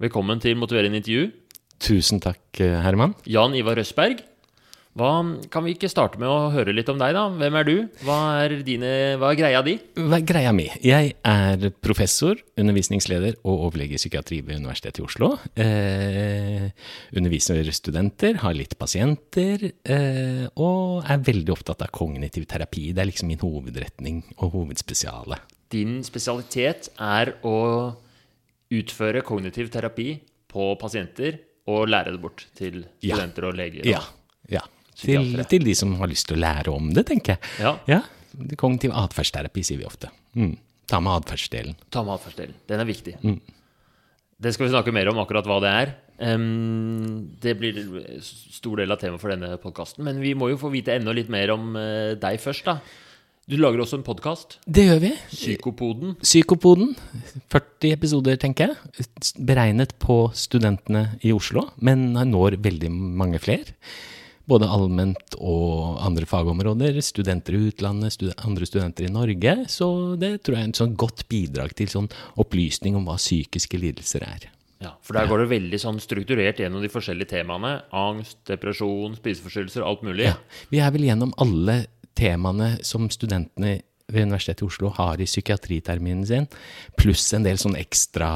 Velkommen til Motiverende intervju. Tusen takk, eh, Herman. Jan Ivar Røsberg. Hva, kan vi ikke starte med å høre litt om deg, da? Hvem er du? Hva er, dine, hva er greia di? Hva er greia mi? Jeg er professor, undervisningsleder og overlege i psykiatri ved Universitetet i Oslo. Eh, underviser studenter, har litt pasienter, eh, og er veldig opptatt av kognitiv terapi. Det er liksom min hovedretning og hovedspesiale. Din spesialitet er å utføre kognitiv terapi på pasienter og lære det bort til Ja. studenter og leger. og- Ja. ja. Til, til de som har lyst til å lære om det, tenker jeg. Ja. ja. Kognitiv atferdsterapi, sier vi ofte. Mm. Ta med atferdsdelen. Ta med atferdsdelen. Den er viktig. Mm. Det skal vi snakke mer om, akkurat hva det er. Um, det blir stor del av temaet for denne podkasten. Men vi må jo få vite enda litt mer om eh, deg først, da. Du lager også en podkast, Det gjør vi. Psykopoden. Psykopoden. 40 episoder, tenker jeg. Beregnet på studentene i Oslo, men når veldig mange flere. Både allment og andre fagområder. Studenter i utlandet, stud andre studenter i Norge. Så det tror jeg er en sånn godt bidrag til sånn opplysning om hva psykiske lidelser er. Ja, for der går det veldig sånn strukturert gjennom de forskjellige temaene. Angst, depresjon, spiseforstyrrelser, alt mulig. Ja, Vi er vel gjennom alle temaene som studentene ved Universitetet i Oslo har i psykiatriterminen sin, pluss en del sånne ekstra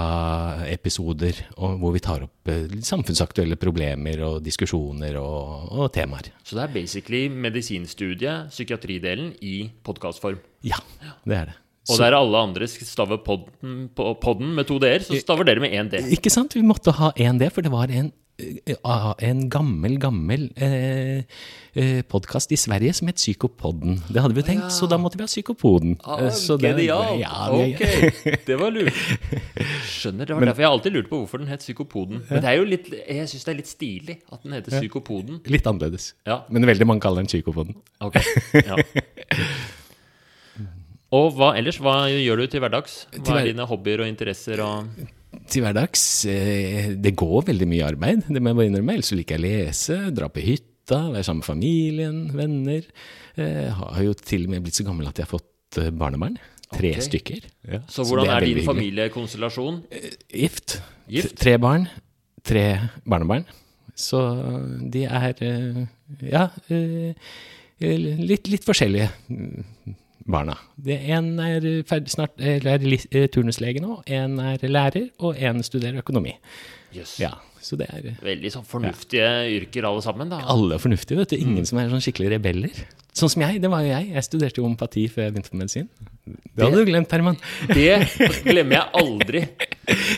episoder hvor vi tar opp eh, samfunnsaktuelle problemer og diskusjoner og, og temaer. Så det er basically medisinstudiet, psykiatridelen, i podkastform. Ja, det er det. Og der alle andre staver podden, podden med to d-er, så staver dere med én d. Ikke sant? Vi måtte ha en d, for det var en, en gammel, gammel eh, eh, podkast i Sverige som het Psykopodden. Det hadde vi tenkt, så da måtte vi ha Psykopoden. Ah, det- Genialt! ja, ok, det var lurt. Skjønner. Det var derfor jeg alltid lurte på hvorfor den het Psykopoden. Men det er jo litt, jeg syns det er litt stilig at den heter Psykopoden. Litt annerledes. Ja, Men veldig mange kaller den Psykopoden. ok. Ja. Og hva ellers? Hva gjør du til hverdags? Hva er dine hobbyer og interesser? Og Til hverdags eh, Det går veldig mye arbeid, det må jeg bare innrømme. Ellers så liker jeg å lese, dra på hytta, være sammen med familien, venner. Jeg har jo til og med blitt så gammel at jeg har fått eh, barnebarn. Tre okay. stykker. Ja, så hvordan så er, din familiekonstellasjon? Gift. Gift? Tre barn, tre barnebarn. Så de er eh, ja eh, litt, litt forskjellige barna. Det En er ferdig snart, er eh, turnuslege nå, en er lærer, og en studerer økonomi. Yes. Ja, så det er Veldig sånn fornuftige yrker alle sammen, da. alle er fornuftige, vet du. Mm. Ingen som er sånn skikkelig rebeller. Sånn som jeg, det var jo jeg. Jeg studerte jo homopati før jeg begynte på medisin. Det hadde du glemt, Herman. Det glemmer jeg aldri.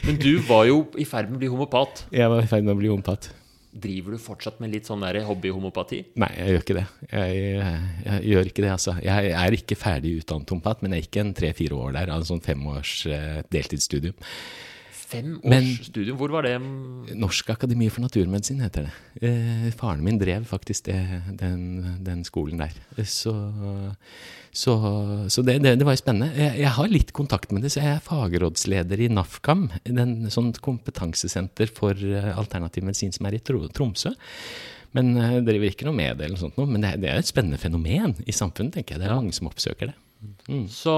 Men du var jo i ferd med å bli homopat. Jeg var i ferd med å bli homopat. Driver du fortsatt med litt sånn hobbyhomopati? Nei, jeg gjør ikke det. Jeg, jeg, jeg gjør ikke det, altså. Jeg er ikke ferdig utdannet homopat, men jeg er ikke en tre-fire år der en sånn femårs eh, deltidsstudium. Fem års Men- studium, hvor var det? Norsk akademi for naturmedisin heter det. Eh, faren min drev faktisk det, den, den skolen der. Så, så, så det, det, det var jo spennende. Jeg, jeg har litt kontakt med det, så jeg er fagrådsleder i NAFKAM, den, sånn kompetansesenter for eh, alternativ medisin som er i Tromsø. Men jeg driver ikke noe med det, eller sånt noe. Men det, er- et spennende fenomen i samfunnet, tenker jeg. Det er mange som oppsøker det. Så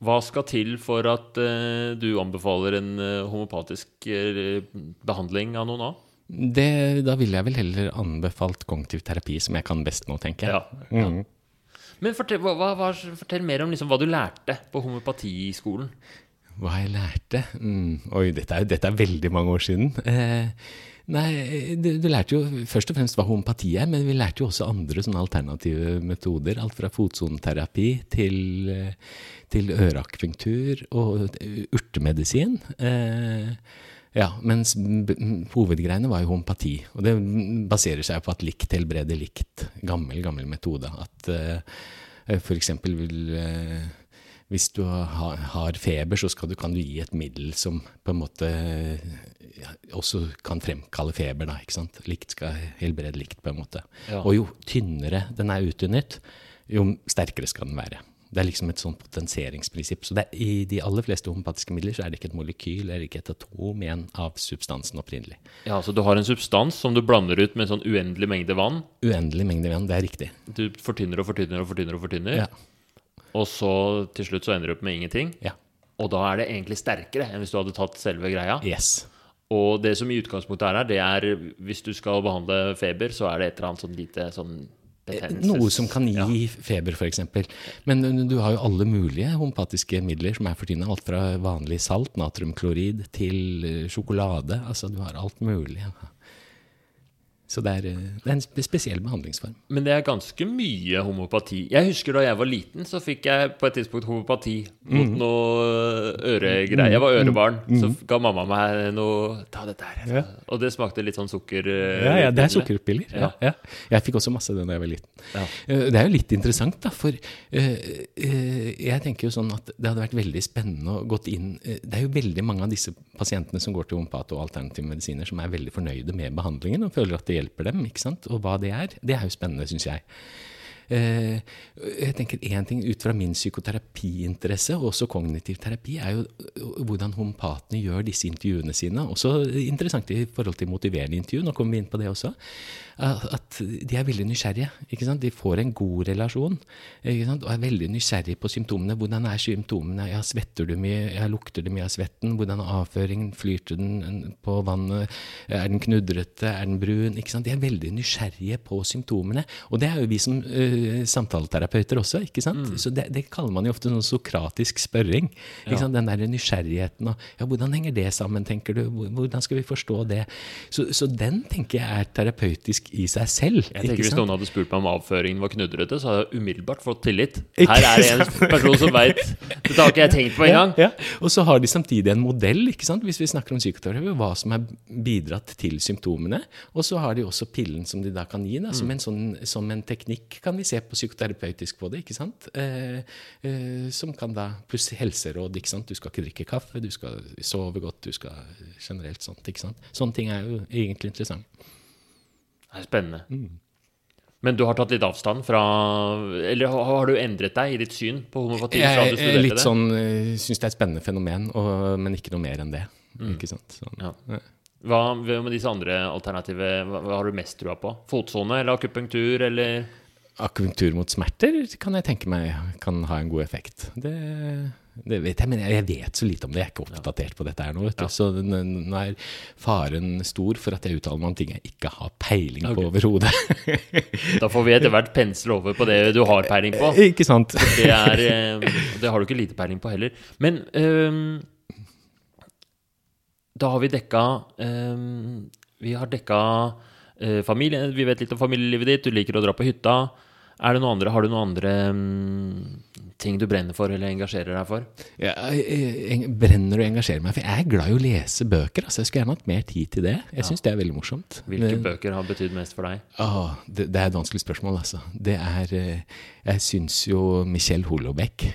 hva skal til for at uh, du anbefaler en uh, homopatisk uh, behandling av noen av? det. Da ville jeg vel heller anbefalt kognitiv terapi, som jeg kan best nå, tenker jeg. Ja. ja. Men fortell, hva, hva, fortell mer om liksom hva du lærte på homopatiskolen. Hva jeg lærte? Mm, oi, dette er, dette er veldig mange år siden. Eh, nei, du, lærte jo først og fremst hva homopati er, men vi lærte jo også andre sånne alternative metoder. Alt fra fotsoneterapi til, eh, til øreakupunktur og urtemedisin. Eh, ja, mens hovedgreiene var jo homopati. Og det baserer seg på at likt helbreder likt. Gammel, gammel metode. At eh, eksempel vil eh, hvis du har, feber, så skal du, kan du gi et middel som på en måte ja, også kan fremkalle feber. Da, ikke sant? Likt skal helbrede likt, på en måte. Ja. Og jo tynnere den er utvunnet, jo sterkere skal den være. Det er liksom et sånt potenseringsprinsipp. Så det i de aller fleste homopatiske midler så er det ikke et molekyl eller ikke et atom igjen av substansen opprinnelig. Ja, Så du har en substans som du blander ut med en sånn uendelig mengde vann. Uendelig mengde vann, det er riktig. Du fortynner og fortynner og fortynner. Og fortynner Ja. Og så til slutt så ender du opp med ingenting. ja. Og da er det egentlig sterkere enn hvis du hadde tatt selve greia. Yes. Og det som i utgangspunktet er her, det er hvis du skal behandle feber, så er det et eller annet sånn lite sånn betennelses... Noe som kan gi Ja. feber, f.eks. Men uh, du har jo alle mulige homopatiske midler som er for tiden. Alt fra vanlig salt, natriumklorid, til uh, sjokolade. Altså, du har alt mulig. Så det er, uh, det er en spesiell behandlingsform. Men det er ganske mye homopati. Jeg husker da jeg var liten, så fikk jeg på et tidspunkt homopati mot Mm. noe øregreier. Jeg var ørebarn, så ga mamma meg noe Ta dette her. Ja. Og det smakte litt sånn sukker... eh, Ja, ja, det er pille. sukkerpiller. Ja. Ja. Jeg fikk også masse det da jeg var liten. Eh, Det er jo litt interessant, da, for eh, eh, jeg tenker jo sånn at det hadde vært veldig spennende å gått inn eh, Det er jo veldig mange av disse pasientene som går til homopat og alternative medisiner, som er veldig fornøyde med behandlingen og føler at det hjelper dem. ikke sant? Og hva det er, det er jo spennende, syns jeg. Eh, jeg tenker Én ting ut fra min psykoterapiinteresse, og også kognitiv terapi, er jo hvordan homopatene gjør disse intervjuene sine. Også interessant i forhold til motiverende intervju. Nå kommer vi inn på det også. At de er veldig nysgjerrige. ikke sant? De får en god relasjon ikke sant? og er veldig nysgjerrige på symptomene. Hvordan er symptomene? Ja, svetter du mye? Ja, lukter det mye av svetten? Hvordan er avføringen? Flyter den på vannet? Er den knudrete? Er den brun? Ikke sant? De er veldig nysgjerrige på symptomene. Og det er jo vi som uh, samtaleterapeuter også. ikke sant? Så det, det kaller man jo ofte sånn sokratisk spørring. ikke sant? Den der nysgjerrigheten og ja, Hvordan henger det sammen, tenker du? Hvordan skal vi forstå det? Så, så den tenker jeg er terapeutisk i seg selv. Jeg tenker Hvis noen hadde spurt meg om avføringen var knudrete, så hadde jeg umiddelbart fått tillit. Ikke Her er det en person som veit Dette har ikke jeg tenkt på engang. Ja, ja. Og så har de samtidig en modell, ikke sant? hvis vi snakker om psykoterapi, hva som har bidratt til symptomene. Og så har de også pillen som de da kan gi, da, Mm. som, en sånn, som en teknikk kan vi se på psykoterapeutisk på det. ikke sant? Eh, eh, som kan da, Pluss helseråd. ikke sant? Du skal ikke drikke kaffe, du skal sove godt, du skal generelt sånt. ikke sant? Sånne ting er jo egentlig interessant. Det er spennende. Mm. Men du har tatt litt avstand fra Eller har du endret deg i ditt syn på homofati? Jeg, Jeg litt det? sånn, syns det er et spennende fenomen, og, men ikke noe mer enn det. ikke sant? Sånn. Mm. Ja. Hva med disse andre alternative hva har du mest trua på? Fotsone eller akupunktur eller Akupunktur mot smerter kan jeg tenke meg kan ha en god effekt. Det, det vet jeg, men jeg vet så lite om det. Jeg er ikke oppdatert på dette her nå. Vet du. Så nå er faren stor for at jeg uttaler meg om ting jeg ikke har peiling på okay. overhodet. Da får vi etter hvert pensle over på det du har peiling på. ikke sant? Det, er, eh, det har du ikke lite peiling på heller. Men um, da har vi dekka um, Vi har dekka uh, familie. Vi vet litt om familielivet ditt. Du liker å dra på hytta. Er det noe andre, har du noen andre mm, ting du brenner for eller engasjerer deg for? Ja, jeg, brenner og engasjerer meg, for jeg er glad i å lese bøker. Altså. Jeg skulle gjerne hatt mer tid til det. Jeg syns det er veldig morsomt. Hvilke Men- bøker har betydd mest for deg? Å, det, det er et vanskelig spørsmål, altså. Det er eh, Jeg syns jo Michel Holobeck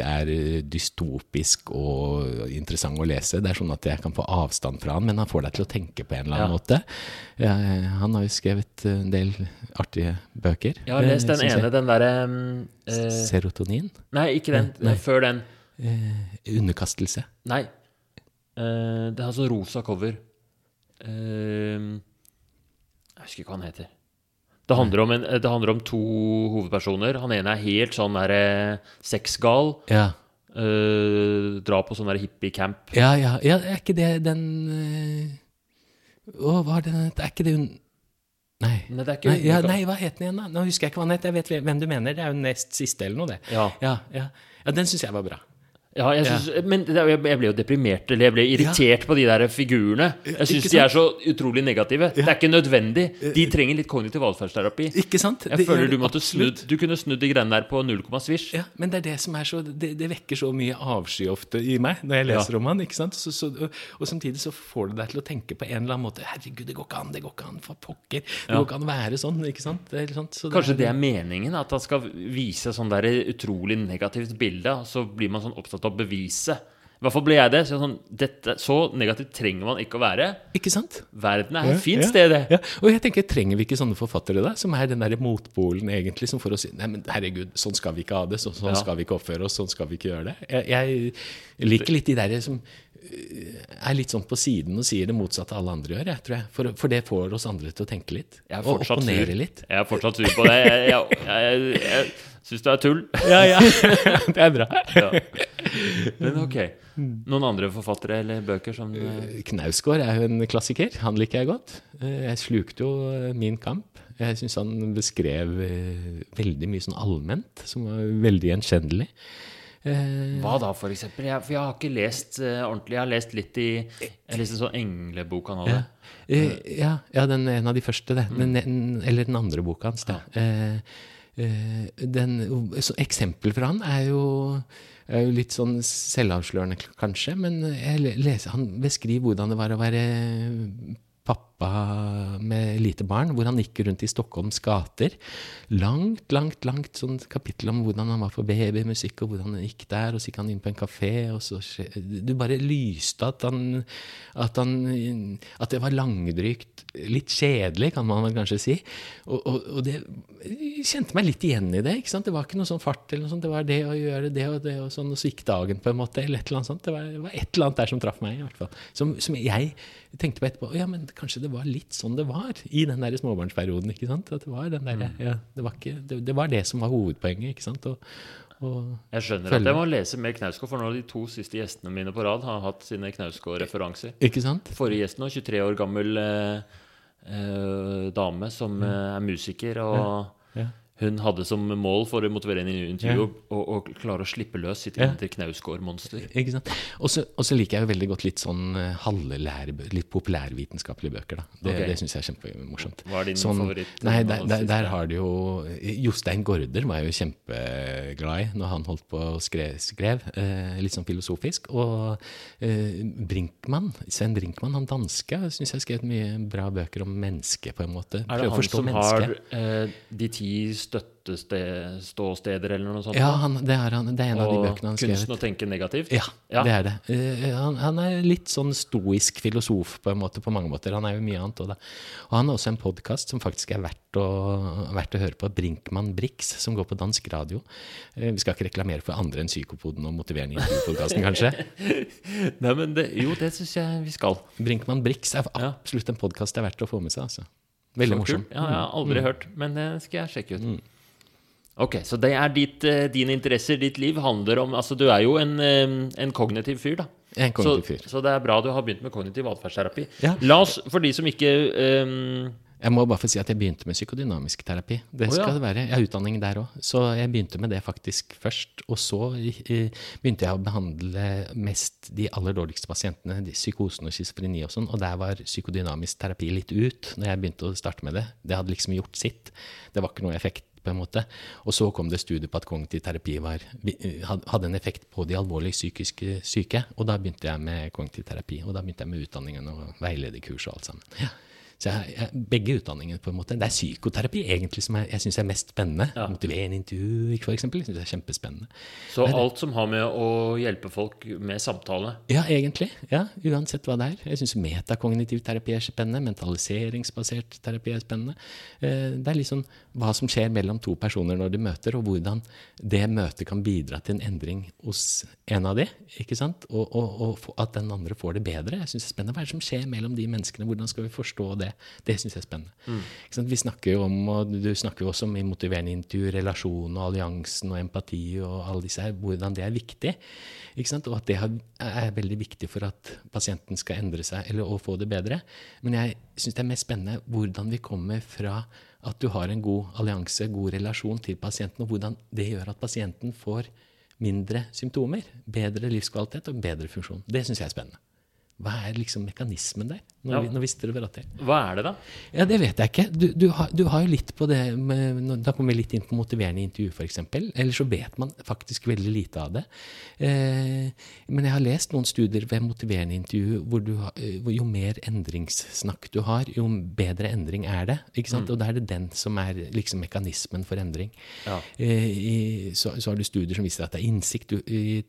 er eh, dystopisk og interessant å lese. Det er sånn at jeg kan få avstand fra han, men han får deg til å tenke på en eller annen Ja. måte. Ja, han har jo skrevet en del artige bøker. Jeg har lest eh, den synes ene, den derre mm, eh, Serotonin. Nei, ikke den. Nei. Før den. Eh, underkastelse. Nei. Eh, det har sånn rosa cover. Eh, jeg husker ikke hva han heter. Det handler, om en, det handler om to hovedpersoner. Han ene er helt sånn der eh, sexgal. Ja. eh, drar på sånn hippiecamp. Ja, ja, ja, er ikke det den eh, Å, hva er det den heter? Er ikke det hun Nei. Nei, Nei, ja, nei, hva het den igjen, da? Nå husker jeg ikke hva den het. Jeg vet hvem du mener. Det er jo nest siste eller noe, det. Ja. Ja, ja. ja den syns jeg var bra. Ja, jeg synes, Men det, jeg ble jo deprimert, eller jeg ble irritert på de der figurene. Jeg syns de er så utrolig negative. Det er ikke nødvendig. De trenger litt kognitiv atferdsterapi. Ikke sant? Jeg Det føler du måtte snudd Du kunne snudd de greiene der på null komma svisj. Ja, men det er det som er så Det, det vekker så mye avsky ofte i meg når jeg leser Ja. om han. ikke sant? Så, så, og, og samtidig så får det deg til å tenke på en eller annen måte Herregud, det går ikke an, det går ikke an, for pokker. Det Ja. går ikke an å være sånn. ikke sant? Det er sånt, så Kanskje det er meningen? At han skal vise sånn der utrolig negativt bilde, og så blir man sånn opptatt av å bevise. I hvert fall ble jeg det. Så, sånn, dette, så negativt trenger man ikke å være. Ikke sant? Verden er et fint Ja, sted, det. Ja. Og jeg tenker, trenger vi ikke sånne forfattere da, som er den der motpolen egentlig, som får oss Nei, men herregud, sånn skal vi ikke ha det, så, sånn Ja. skal vi ikke oppføre oss, sånn skal vi ikke gjøre det. Jeg, jeg liker litt de der som øh, er litt sånn på siden og sier det motsatte alle andre gjør, jeg, tror jeg. For, for det får oss andre til å tenke litt. Og sur. opponere litt. Jeg er fortsatt sur på det. Jeg, jeg syns du er tull. Ja, ja. det er bra. Ja. Men ok. Noen andre forfattere eller bøker som eh, Knausgård er jo en klassiker. Han liker jeg godt. Eh, Jeg slukte jo eh, Min kamp. Jeg syns han beskrev eh, veldig mye sånn allment, som var veldig gjenkjennelig. Eh, Hva da, for eksempel? Jeg, for jeg har ikke lest uh, ordentlig. Jeg har lest litt i Jeg leste en sånn englebok han hadde. Eh, ja, ja den, en av de første, det. Den, den, eller den andre boka hans. Da. Ja. eh, den, så eksempel fra han er jo, er jo litt sånn selvavslørende, kanskje. Men leser, han beskriver hvordan det var å være pappa med lite barn, hvor han gikk rundt i Stockholms gater. Langt, langt, langt sånn kapittel om hvordan han var for babymusikk, og hvordan han gikk der, og så gikk han inn på en kafé, og så Du bare lyste at han At, han, at det var langdrygt, litt kjedelig, kan man kanskje si. Og, og, og det kjente meg litt igjen i det. ikke sant? Det var ikke noe sånn fart, eller noe sånt, det var det å gjøre det og det, og sånn, og så gikk dagen på en måte, eller et eller annet sånt. Det var, det var et eller annet der som traff meg, i hvert fall. Som, som jeg tenkte på etterpå. Ja, men kanskje det var litt sånn det var i den der småbarnsperioden. ikke sant? At det var den der, ja, det, var ikke, det, det var det som var hovedpoenget. ikke sant? Og, Jeg skjønner følge. at jeg må lese mer Knausgård, for nå de to siste gjestene mine på rad har hatt sine Knausgård-referanser. Ikke sant? Forrige gjest nå, 23 år gammel eh, eh, dame som mm. er musiker, og Ja. Hun hadde som mål for å motivere en intervju Ja. å, å klare å slippe løs sitt Ja. indre Knausgård-monster. Og så liker jeg jo veldig godt litt sånn eh, halvlære, litt populærvitenskapelige bøker. da. Det, okay. det syns jeg er kjempemorsomt. Hva er din Sånn- favoritt? Nei, der, der, der har du jo Jostein Gaarder var jeg jo kjempeglad i når han holdt på og skrev, skrev eh, litt sånn filosofisk. Og eh, Brinkmann, Sven Brinkmann, han danske, syns jeg har skrevet mye bra bøker om mennesket, på en måte. Er det å han forstå som mennesket. har eh, de ti støtteståsteder, eller noe sånt? Ja, han, det, er han, det er en av de bøkene han skrev. Og kunsten å tenke negativt? Ja, Ja. det er det. Uh, han, han er litt sånn stoisk filosof på måte, på mange måter. Han er jo mye annet da. Og han har også en podkast som faktisk er verdt å, verdt å høre på. Brinkmann Brix, som går på dansk radio. Uh, vi skal ikke reklamere for andre enn Psykopoden og Motiverende intervju-podkasten, kanskje. Nei, men det, jo, det syns jeg vi skal. Brinkmann Brix er absolutt en podkast det er verdt å få med seg. altså. Veldig morsom. Ja, jeg har aldri Mm. hørt, men det skal jeg sjekke ut. Ok, så det er ditt, eh, dine interesser, ditt liv handler om Altså, du er jo en, eh, en kognitiv fyr, da. En Så, kognitiv fyr. så det er bra du har begynt med kognitiv atferdsterapi. Ja. La oss, for de som ikke eh, Jeg må bare få si at jeg begynte med psykodynamisk terapi. Det Å, ja. skal det være. Jeg har utdanning der òg. Så jeg begynte med det faktisk først. Og så begynte jeg å behandle mest de aller dårligste pasientene, de psykosen og schizofreni og sånn. Og der var psykodynamisk terapi litt ut når jeg begynte å starte med det. Det hadde liksom gjort sitt. Det var ikke noe effekt. på en måte. Og så kom det studier på at kognitiv terapi var, eh, hadde en effekt på de alvorlig psykiske syke. Og da begynte jeg med kognitiv terapi. Og da begynte jeg med utdanningen og veilederkurs og alt sammen. Ja. Så jeg, jeg, begge utdanningene, på en måte. Det er psykoterapi egentlig som jeg, jeg syns er mest spennende. Ja. Motiverende intervju, for eksempel. Jeg er kjempespennende. Så alt som har med å hjelpe folk med samtale Ja, egentlig. Ja, Uansett hva det er. Jeg syns metakognitiv terapi er spennende. Mentaliseringsbasert terapi er spennende. Eh, Det er liksom hva som skjer mellom to personer når de møter, og hvordan det møtet kan bidra til en endring hos en av de, ikke sant? Og, og, og at den andre får det bedre. Jeg synes det er spennende. Hva er det som skjer mellom de menneskene? Hvordan skal vi forstå det? Det syns jeg er spennende. Ikke sant? Vi snakker jo om, og du snakker jo også om i motiverende intervju, relasjon og alliansen og empati og alle disse her, hvordan det er viktig. Ikke sant? Og at det er veldig viktig for at pasienten skal endre seg eller å få det bedre. Men jeg syns det er mest spennende hvordan vi kommer fra at du har en god allianse, god relasjon til pasienten, og hvordan det gjør at pasienten får mindre symptomer, bedre livskvalitet og bedre funksjon. Det syns jeg er spennende. Hva er liksom mekanismen der, når, Ja. vi, når vi sitter og prater? Hva er det, da? Ja, det vet jeg ikke. Du, du, har, du har jo litt på det med, Da kommer vi litt inn på motiverende intervju, f.eks. Eller så vet man faktisk veldig lite av det. Eh, men jeg har lest noen studier ved motiverende intervju hvor, du eh, hvor jo mer endringssnakk du har, jo bedre endring er det. ikke sant? Og da er det den som er liksom mekanismen for endring. Ja. Eh, i, så, så har du studier som viser at det er innsikt, i,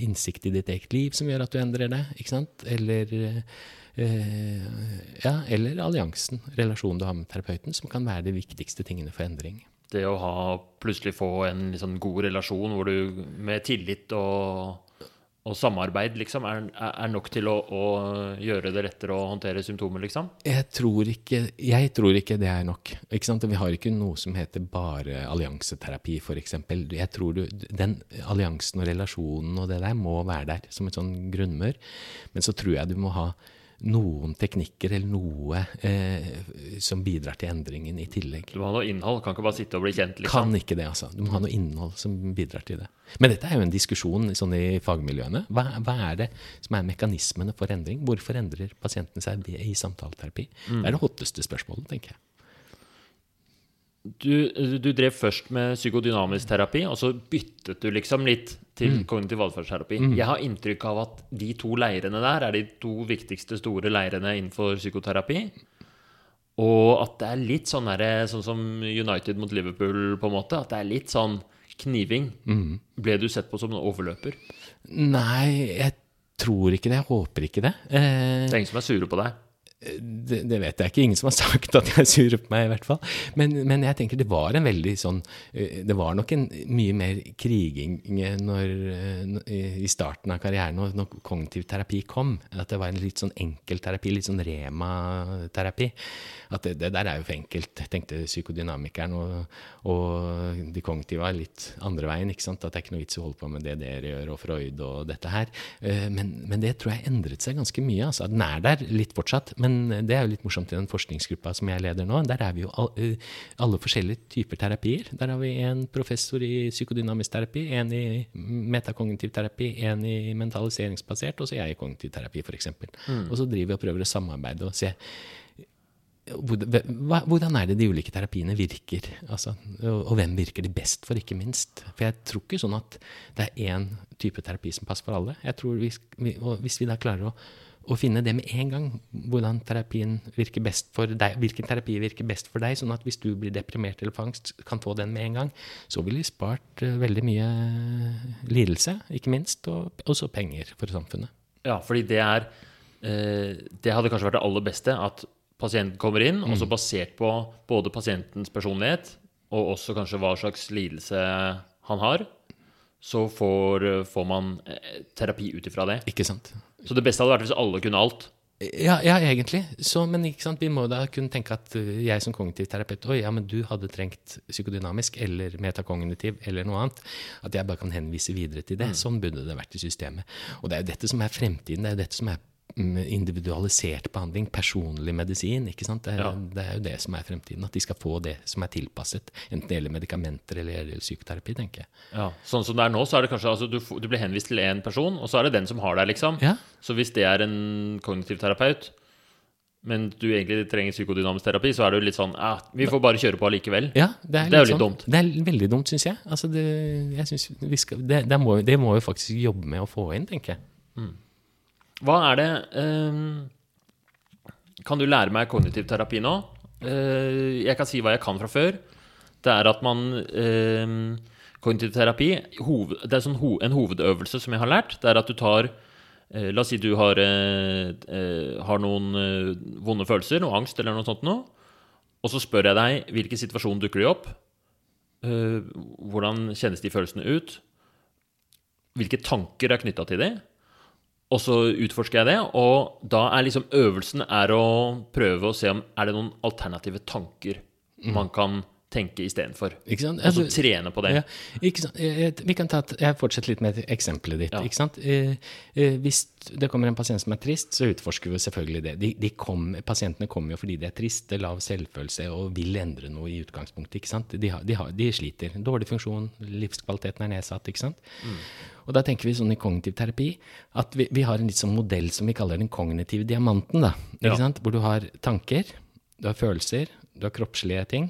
innsikt i ditt eget liv som gjør at du endrer det. ikke sant? Eller, eh, ja, eller alliansen, relasjonen du har med terapeuten, som kan være de viktigste tingene for endring. Det å ha, plutselig få en sånn god relasjon hvor du med tillit og, og samarbeid liksom, er, er nok til å, å, gjøre det lettere å håndtere symptomer, liksom? Jeg tror ikke, jeg tror ikke det er nok. Vi har ikke noe som heter bare allianseterapi, f.eks. Jeg tror Den alliansen og relasjonen og det der må være der som et sånn grunnmør. Men så tror jeg du må ha noen teknikker eller noe eh, som bidrar til endringen i tillegg. Du må ha noe innhold, kan ikke bare sitte og bli kjent? Liksom. Kan ikke det, altså. Du må ha noe innhold som bidrar til det. Men dette er jo en diskusjon sånn i fagmiljøene. Hva, hva, er det som er mekanismene for endring? Hvorfor endrer pasientene seg i samtaleterapi? Mm. Det er det hotteste spørsmålet, tenker jeg. Du, du, drev først med psykodynamisk terapi, og så byttet du liksom litt til mm. kognitiv atferdsterapi. Mm. Jeg har inntrykk av at de to leirene der er de to viktigste store leirene innenfor psykoterapi. Og at det er litt sånn, der, sånn som United mot Liverpool, på en måte. At det er litt sånn kniving. Mm. Ble du sett på som en overløper? Nei, jeg tror ikke det. Jeg håper ikke det. Eh, det er ingen som er sure på deg? Det, det, vet jeg ikke. Ingen som har sagt at jeg surer på meg, i hvert fall. Men, men, jeg tenker det var en veldig sånn eh, Det var nok en mye mer kriging når, eh, i starten av karrieren når kognitiv terapi kom. At det var en litt sånn enkel terapi, litt sånn rema-terapi. At det, det, der er jo for enkelt, tenkte psykodynamikeren. Og, og de kognitive er litt andre veien. ikke sant? At det er ikke noe vits i å holde på med det dere gjør, og Freud og dette her. Eh, men, men det tror jeg endret seg ganske mye. altså. Den er der litt fortsatt. men men det er jo litt morsomt i den forskningsgruppa som jeg leder nå. Der er vi jo eh, alle forskjellige typer terapier. Der har vi en professor i psykodynamisk terapi, en i metakognitiv terapi, en i mentaliseringsbasert, og så jeg i kognitiv terapi, f.eks. Mm. Og så driver vi og prøver å samarbeide og se hvordan er det de ulike terapiene virker? Altså, og, hvem virker de best for, ikke minst? For jeg tror ikke sånn at det er én type terapi som passer for alle. Jeg tror vi, Hvis vi da klarer å å finne det med en gang. Hvordan terapien virker best for deg, hvilken terapi virker best for deg. Sånn at hvis du blir deprimert eller fangst, kan få den med en gang. Så vil vi spart uh, veldig mye lidelse, ikke minst, og også penger for samfunnet. Ja, fordi det er uh, Det hadde kanskje vært det aller beste. At pasienten kommer inn, mm. også basert på både pasientens personlighet og også kanskje hva slags lidelse han har, så får, får man eh, terapi ut ifra det. Ikke sant. Så det beste hadde vært hvis alle kunne alt. Ja, ja egentlig. Så, men vi må da kunne tenke at uh, jeg som kognitiv terapeut Oi, ja, men du hadde trengt psykodynamisk eller metakognitiv eller noe annet. At jeg bare kan henvise videre til det. Mm. Sånn burde det vært i systemet. Og det er jo dette som er fremtiden. Det er jo dette som er individualisert behandling, personlig medisin. ikke sant? Det er, ja. det er, jo det som er fremtiden. At de skal få det som er tilpasset. Enten det gjelder medikamenter eller, eller psykoterapi, tenker jeg. Ja, Sånn som det er nå, så er det kanskje altså, du, du, blir henvist til én person, og så er det den som har deg, liksom. Ja. Så hvis det er en kognitiv terapeut, men du egentlig trenger psykodynamisk terapi, så er det jo litt sånn ja, vi får bare kjøre på allikevel. Ja, det er, det er jo litt sånn, dumt. Det er veldig dumt, syns jeg. Altså, det, jeg synes vi skal, det, det, må, det må vi faktisk jobbe med å få inn, tenker jeg. Mm. Hva er det um, Kan du lære meg kognitiv terapi nå? Uh, jeg kan si hva jeg kan fra før. Det er at man uh, Kognitiv terapi Det er sånn en hovedøvelse som jeg har lært. Det er at du tar uh, La oss si du har, har noen vonde følelser, noe angst eller noe sånt noe. Og så spør jeg deg hvilken situasjon dukker de opp. hvordan kjennes de følelsene ut? Hvilke tanker er knytta til dem? Og så utforsker jeg det, og da er liksom øvelsen er å prøve å se om er det noen alternative tanker mm. man kan tenke istedenfor. Og så trene på det. Ja, Vi kan ta et, jeg fortsetter litt med eksempelet ditt. Ja. ikke sant? Eh, eh, hvis det kommer en pasient som er trist, så utforsker vi selvfølgelig det. De, de kom, pasientene kommer jo fordi de er triste, lav selvfølelse og vil endre noe i utgangspunktet. ikke sant? De, har, de, har, de sliter. Dårlig funksjon, livskvaliteten er nedsatt. ikke sant? Mm. Og da tenker vi sånn i kognitiv terapi at vi, vi, har en litt sånn modell som vi kaller den kognitive diamanten. da, ikke ja. sant? Hvor du har tanker, du har følelser, du har kroppslige ting,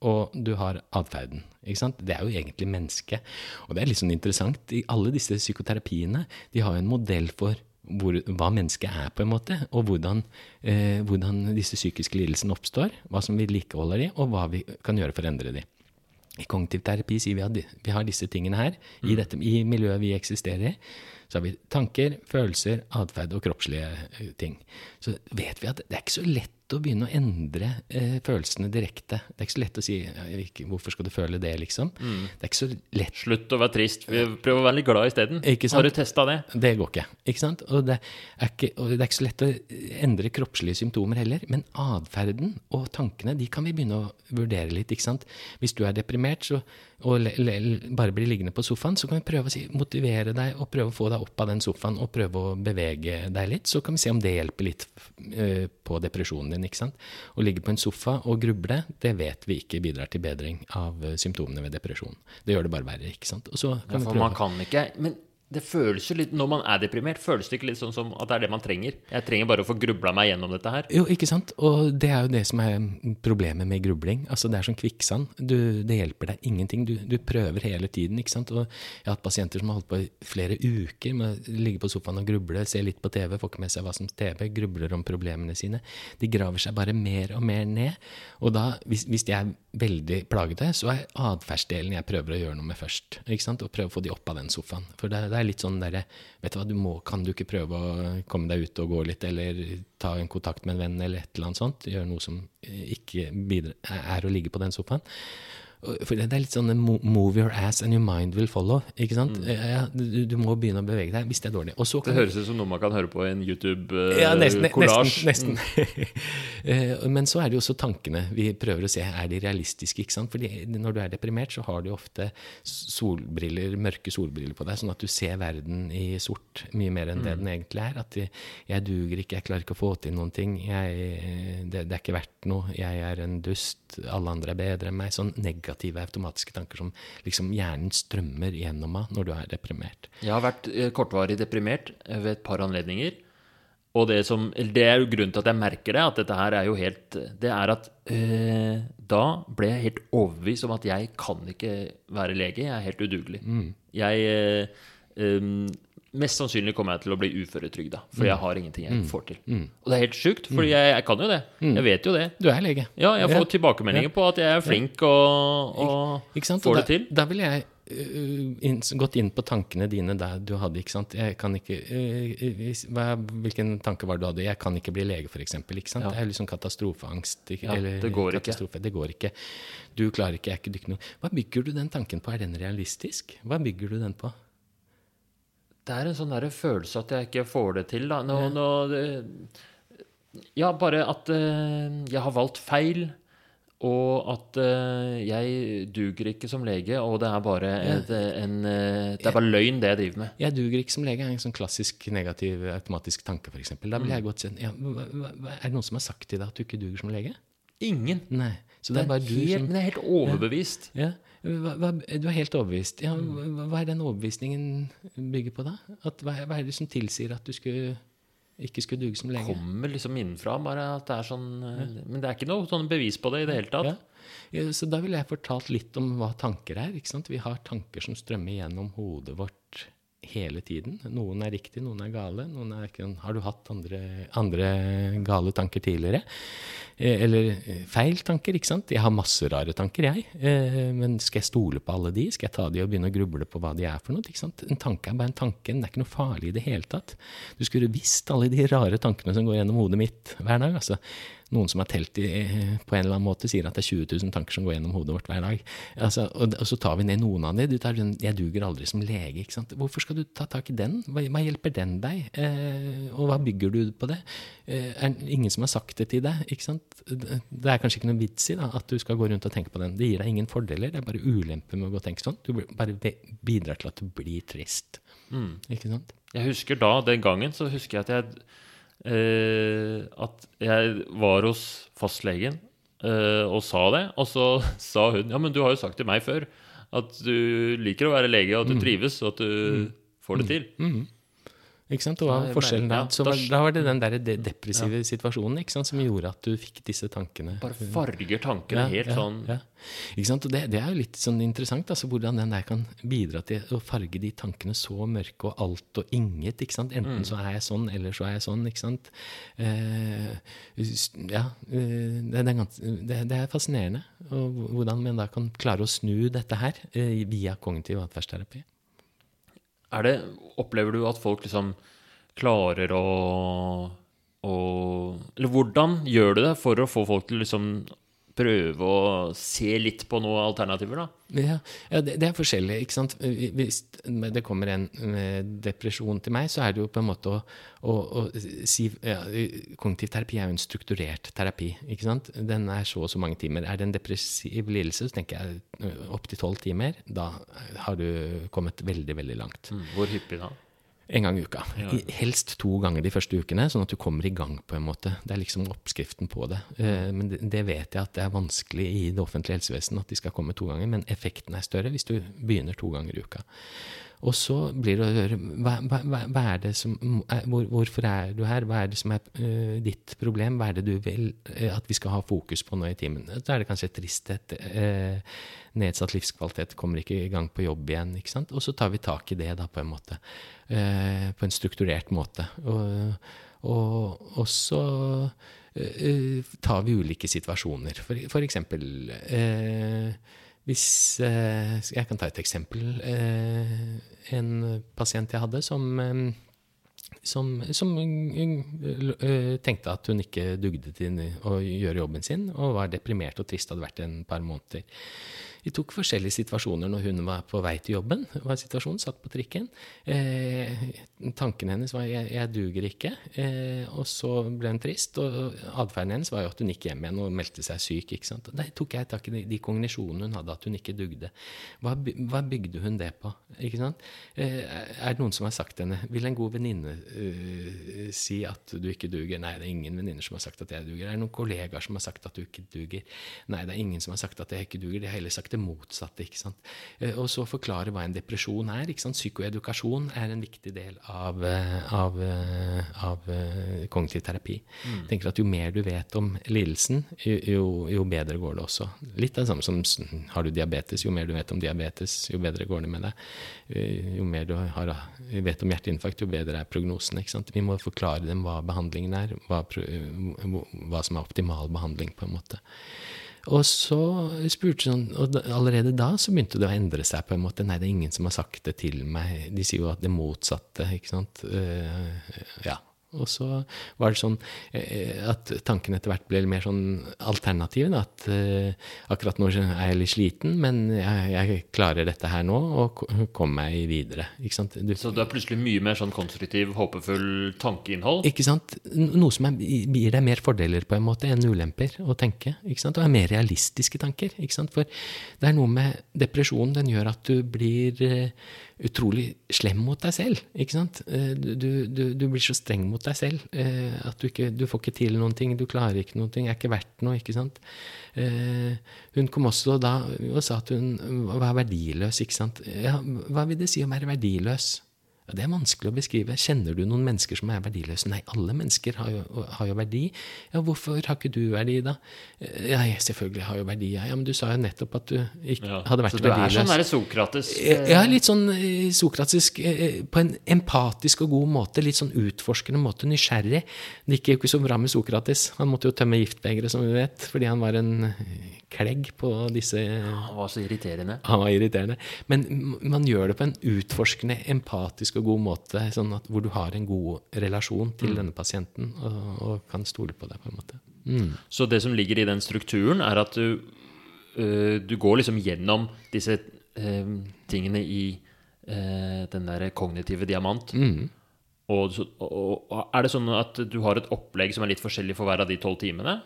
og du har atferden. Det er jo egentlig mennesket. Og det er litt sånn interessant. I alle disse psykoterapiene de har jo en modell for hvor, hva mennesket er, på en måte, og hvordan, eh, hvordan disse psykiske lidelsene oppstår, hva som vedlikeholder de, og hva vi kan gjøre for å endre de. I kognitiv terapi sier vi at vi har disse tingene her. I, mm. dette, I miljøet vi eksisterer i, så har vi tanker, følelser, atferd og kroppslige eh, ting. Så vet vi at det er ikke så lett lett å begynne å endre eh, følelsene direkte. Det er ikke så lett å si ja, ikke, 'hvorfor skal du føle det', liksom. Det er ikke så lett. Slutt å være trist. Prøv å være litt glad isteden. Ikke? Har du testa det? Det går ikke. ikke sant? Og det, er ikke, og det er ikke så lett å endre kroppslige symptomer heller. Men atferden og tankene de kan vi begynne å vurdere litt. ikke sant? Hvis du er deprimert så, og bare blir liggende på sofaen, så kan vi prøve å si, motivere deg og prøve å få deg opp av den sofaen og prøve å bevege deg litt. Så kan vi se om det hjelper litt eh, på depresjonen din. ikke sant? Å ligge på en sofa og gruble, det vet vi ikke bidrar til bedring av eh, symptomene ved depresjon. Det gjør det bare verre. ikke sant? Og så Ja, for vi prøve man kan ikke Men det føles jo litt Når man er deprimert, føles det ikke litt sånn som at det er det man trenger? Jeg trenger bare å få grubla meg gjennom dette her. Jo, ikke sant? Og det er jo det som er problemet med grubling. Altså Det er som kvikksand. Du, det hjelper deg ingenting. Du, du prøver hele tiden. ikke sant? Og jeg har hatt pasienter som har holdt på i flere uker med å ligge på sofaen og gruble, se litt på TV, får ikke med seg hva som TV, grubler om problemene sine. De graver seg bare mer og mer ned. Og da, hvis, hvis de er veldig plagete, så er atferdsdelen jeg prøver å gjøre noe med først. ikke sant? Og prøve å få de opp av den sofaen. For det, det er litt sånn derre Vet du hva, du må, kan du ikke prøve å komme deg ut og gå litt, eller ta en kontakt med en venn, eller et eller annet sånt? Gjøre noe som eh, ikke bidrar, er å ligge på den sofaen. For det er litt sånn move your ass and your mind will follow. ikke sant? Ja, du, du må begynne å bevege deg hvis det er dårlig. Og så Det høres ut som noe man kan høre på en. YouTube-kollasj. nesten, nesten. Eh, Men så er det jo også tankene. Vi prøver å se er de realistiske. ikke sant? Fordi når du er deprimert, så har du ofte solbriller, mørke solbriller på deg, sånn at du ser verden i sort mye mer enn det den egentlig er. At jeg, duger ikke, jeg klarer ikke å få til noen ting. Jeg, det, det er ikke verdt noe. Jeg er en dust. Alle andre er bedre enn meg. Sånn negative automatiske tanker som liksom hjernen strømmer gjennom av når du er deprimert. Jeg har vært eh, kortvarig deprimert eh, ved et par anledninger. Og det, som, det er jo grunnen til at jeg merker det, at dette her er jo helt Det er at øh, da ble jeg helt overbevist om at jeg kan ikke være lege. Jeg er helt udugelig. Jeg øh, um, Mest sannsynlig kommer jeg til å bli uføretrygda, for jeg har ingenting jeg får til. Og det er helt sjukt, for jeg, jeg kan jo det. Jeg vet jo det. Du er lege. Ja, jeg får tilbakemeldinger på at jeg er flink og, og Ikke sant? får det til. Da, da ville jeg øh, inn, gått inn på tankene dine der du hadde, ikke sant. Jeg kan ikke øh, hvis- hva, Hvilken tanke var det du hadde? Jeg kan ikke bli lege, for eksempel, ikke sant. Ja. Det er liksom katastrofeangst. Ja, eller det går ikke. Det går ikke. Du klarer ikke, jeg er ikke dyktig nok. Hva bygger du den tanken på? Er den realistisk? Hva bygger du den på? Det er en sånn der følelse at jeg ikke får det til. Da. Nå, nå, det, ja, bare at uh, jeg har valgt feil, og at uh, jeg duger ikke som lege, og det er bare, et, en, uh, det er bare løgn, det jeg driver med. Jeg duger ikke som lege, er en sånn klassisk negativ automatisk tanke, f.eks. Da Mm. jeg godt sånn ja, Er det noen som har sagt til deg at du ikke duger som lege? Ingen. Nei. Så det er bare du helt, som Men jeg er helt overbevist. Ja, hva, hva, Du er helt overbevist. Ja, hva, hva er den overbevisningen bygger på, da? At, hva, er det som tilsier at du skulle, ikke skulle duge som lege? Kommer liksom innenfra, bare at det er sånn ja. Men det er ikke noe sånn bevis på det i det hele tatt. Ja. Så da ville jeg fortalt litt om hva tanker er. ikke sant? Vi har tanker som strømmer gjennom hodet vårt hele tiden. Noen er riktig, noen er gale. Noen er ikke, har du hatt andre, andre gale tanker tidligere? Eh, Eller eh, feil tanker, ikke sant? Jeg har masse rare tanker, jeg. Eh, Men skal jeg stole på alle de? Skal jeg ta de og begynne å gruble på hva de er for noe? ikke sant? En tanke er bare en tanke. Den er ikke noe farlig i det hele tatt. Du skulle visst alle de rare tankene som går gjennom hodet mitt hver dag. altså. Noen som har telt i, på en eller annen måte, sier at det er 20 000 tanker som går gjennom hodet vårt hver dag. Altså, og, og så tar vi ned noen av dem. Du tar den 'jeg duger aldri som lege'. ikke sant? Hvorfor skal du ta tak i den? Hva, hva hjelper den deg? Eh, og hva bygger du på det? Eh, er det ingen som har sagt det til deg? ikke sant? Det er kanskje ikke noe vits i da, at du skal gå rundt og tenke på den. Det gir deg ingen fordeler, det er bare ulemper med å gå og tenke sånn. Du bare bidrar til at du blir trist. Ikke sant? Jeg husker da, den gangen, så husker jeg at jeg eh, At jeg var hos fastlegen eh, og sa det. Og så sa hun Ja, men du har jo sagt til meg før at du liker å være lege, og at du trives, og at du får det til. Ikke sant? Og hva Ja, forskjellen ja, Så var, da- var det den der de depressive situasjonen ikke sant? som gjorde at du fikk disse tankene. Bare farger tankene helt ja, sånn ja. Ikke sant? Og det, det er jo litt sånn interessant, altså, hvordan den der kan bidra til å farge de tankene så mørke og alt og inget. ikke sant? Mm. Enten så er jeg sånn, eller så er jeg sånn. ikke sant? Eh, ja, eh, det, det, det, det er fascinerende og hvordan man da kan klare å snu dette her eh, via kognitiv atferdsterapi. Det, Opplever du at folk liksom klarer å å Eller hvordan gjør du det for å få folk til liksom prøve å se litt på noen alternativer, da? Ja, ja det, det, er forskjellig. ikke sant? Hvis det kommer en depresjon til meg, så er det jo på en måte å, å, å si ja, Kognitiv terapi er jo en strukturert terapi. ikke sant? Den er så og så mange timer. Er det en depressiv lidelse, så tenker jeg opptil tolv timer. Da har du kommet veldig, veldig langt. Mm. Hvor hyppig da? En gang i uka. Ja. Helst to ganger de første ukene, sånn at du kommer i gang på en måte. Det er liksom oppskriften på det. Men det vet jeg at det er vanskelig i det offentlige helsevesenet at de skal komme to ganger, men effekten er større hvis du begynner to ganger i uka. Og så blir det å høre hva, hva, hva er det som, hvor, Hvorfor er du her? Hva er det som er uh, ditt problem? Hva er det du vil uh, at vi skal ha fokus på nå i timen? Da er det kanskje tristhet. Uh, nedsatt livskvalitet, kommer ikke i gang på jobb igjen. ikke sant? Og så tar vi tak i det da på en måte. på en strukturert måte. Og, og, og så tar vi ulike situasjoner. For, for eksempel hvis eh, Jeg kan ta et eksempel. Eh, en pasient jeg hadde som, eh, som, som tenkte at hun ikke dugde til å gjøre jobben sin, og var deprimert og trist, hadde vært en par måneder. Vi tok forskjellige situasjoner når hun var på vei til jobben. var situasjonen, Satt på trikken. Eh, tanken hennes var 'jeg, jeg duger ikke'. Eh, og så ble hun trist. Og atferden hennes var jo at hun gikk hjem igjen og meldte seg syk. ikke sant? Der tok jeg tak i de, de kognisjonene hun hadde, at hun ikke dugde. Hva, hva bygde hun det på? ikke sant? Eh, er det noen som har sagt henne 'Vil en god venninne uh, si at du ikke duger?' Nei, det er ingen venninner som har sagt at jeg duger. Er det noen kollegaer som har sagt at du ikke duger? Nei, det er ingen som har sagt at jeg ikke duger. De har heller sagt det motsatte. ikke sant? Eh, og så forklare hva en depresjon er. ikke sant? Psykoedukasjon er en viktig del av, eh, av, eh, av kognitiv terapi. Mm. tenker at Jo mer du vet om lidelsen, jo, jo, bedre går det også. Litt av det samme som har du diabetes. Jo mer du vet om diabetes, jo bedre går det med deg. Jo mer du har, vet om hjerteinfarkt, jo bedre er prognosen. ikke sant? Vi må forklare dem hva behandlingen er, hva, hva som er optimal behandling. på en måte. Og så spurte hun, og allerede da så begynte det å endre seg på en måte. Nei, det er ingen som har sagt det til meg. De sier jo at det motsatte, ikke sant. Uh, ja. Og så var det sånn eh, at tanken etter hvert ble mer sånn alternativ. At uh, akkurat nå er jeg litt sliten, men jeg, jeg klarer dette her nå og kommer meg videre. Ikke sant? Du, så det er plutselig mye mer sånn konstruktiv, håpefull tankeinnhold? Ikke sant? Noe som er, gir deg mer fordeler på en måte enn ulemper å tenke. Ikke sant? Og er mer realistiske tanker. Ikke sant? For det er noe med depresjonen, den gjør at du blir uh, utrolig slem mot deg selv. ikke sant? Du, du, du blir så streng mot deg selv eh, at du, ikke, du får ikke til noen ting, du klarer ikke noen ting, er ikke verdt noe. ikke sant? Eh, hun kom også da og sa at hun var verdiløs. ikke sant? Ja, hva vil det si å være verdiløs? Ja, det er vanskelig å beskrive. Kjenner du noen mennesker som er verdiløse? Nei, alle mennesker har jo, har jo verdi. Ja, hvorfor har ikke du verdi, da? Ja, jeg selvfølgelig har jo verdi, ja. ja men du sa jo nettopp at du ikke ja, hadde vært verdiløs. Så du er sånn der Sokrates? Ja, litt sånn eh, sokratisk eh, på en empatisk og god måte. Litt sånn utforskende måte. Nysgjerrig. Det gikk jo ikke så bra med Sokrates. Han måtte jo tømme giftbegeret, som vi vet, fordi han var en klegg på disse Han var så irriterende. Han var irriterende. Men man gjør det på en utforskende, empatisk og god måte, sånn at, hvor du har en god relasjon til mm. denne pasienten og, og, kan stole på deg. på en måte. Mm. Så det som ligger i den strukturen, er at du, øh, du går liksom gjennom disse øh, tingene i øh, den der kognitive diamant. Mm. Og, og, og, er det sånn at du har et opplegg som er litt forskjellig for hver av de tolv timene?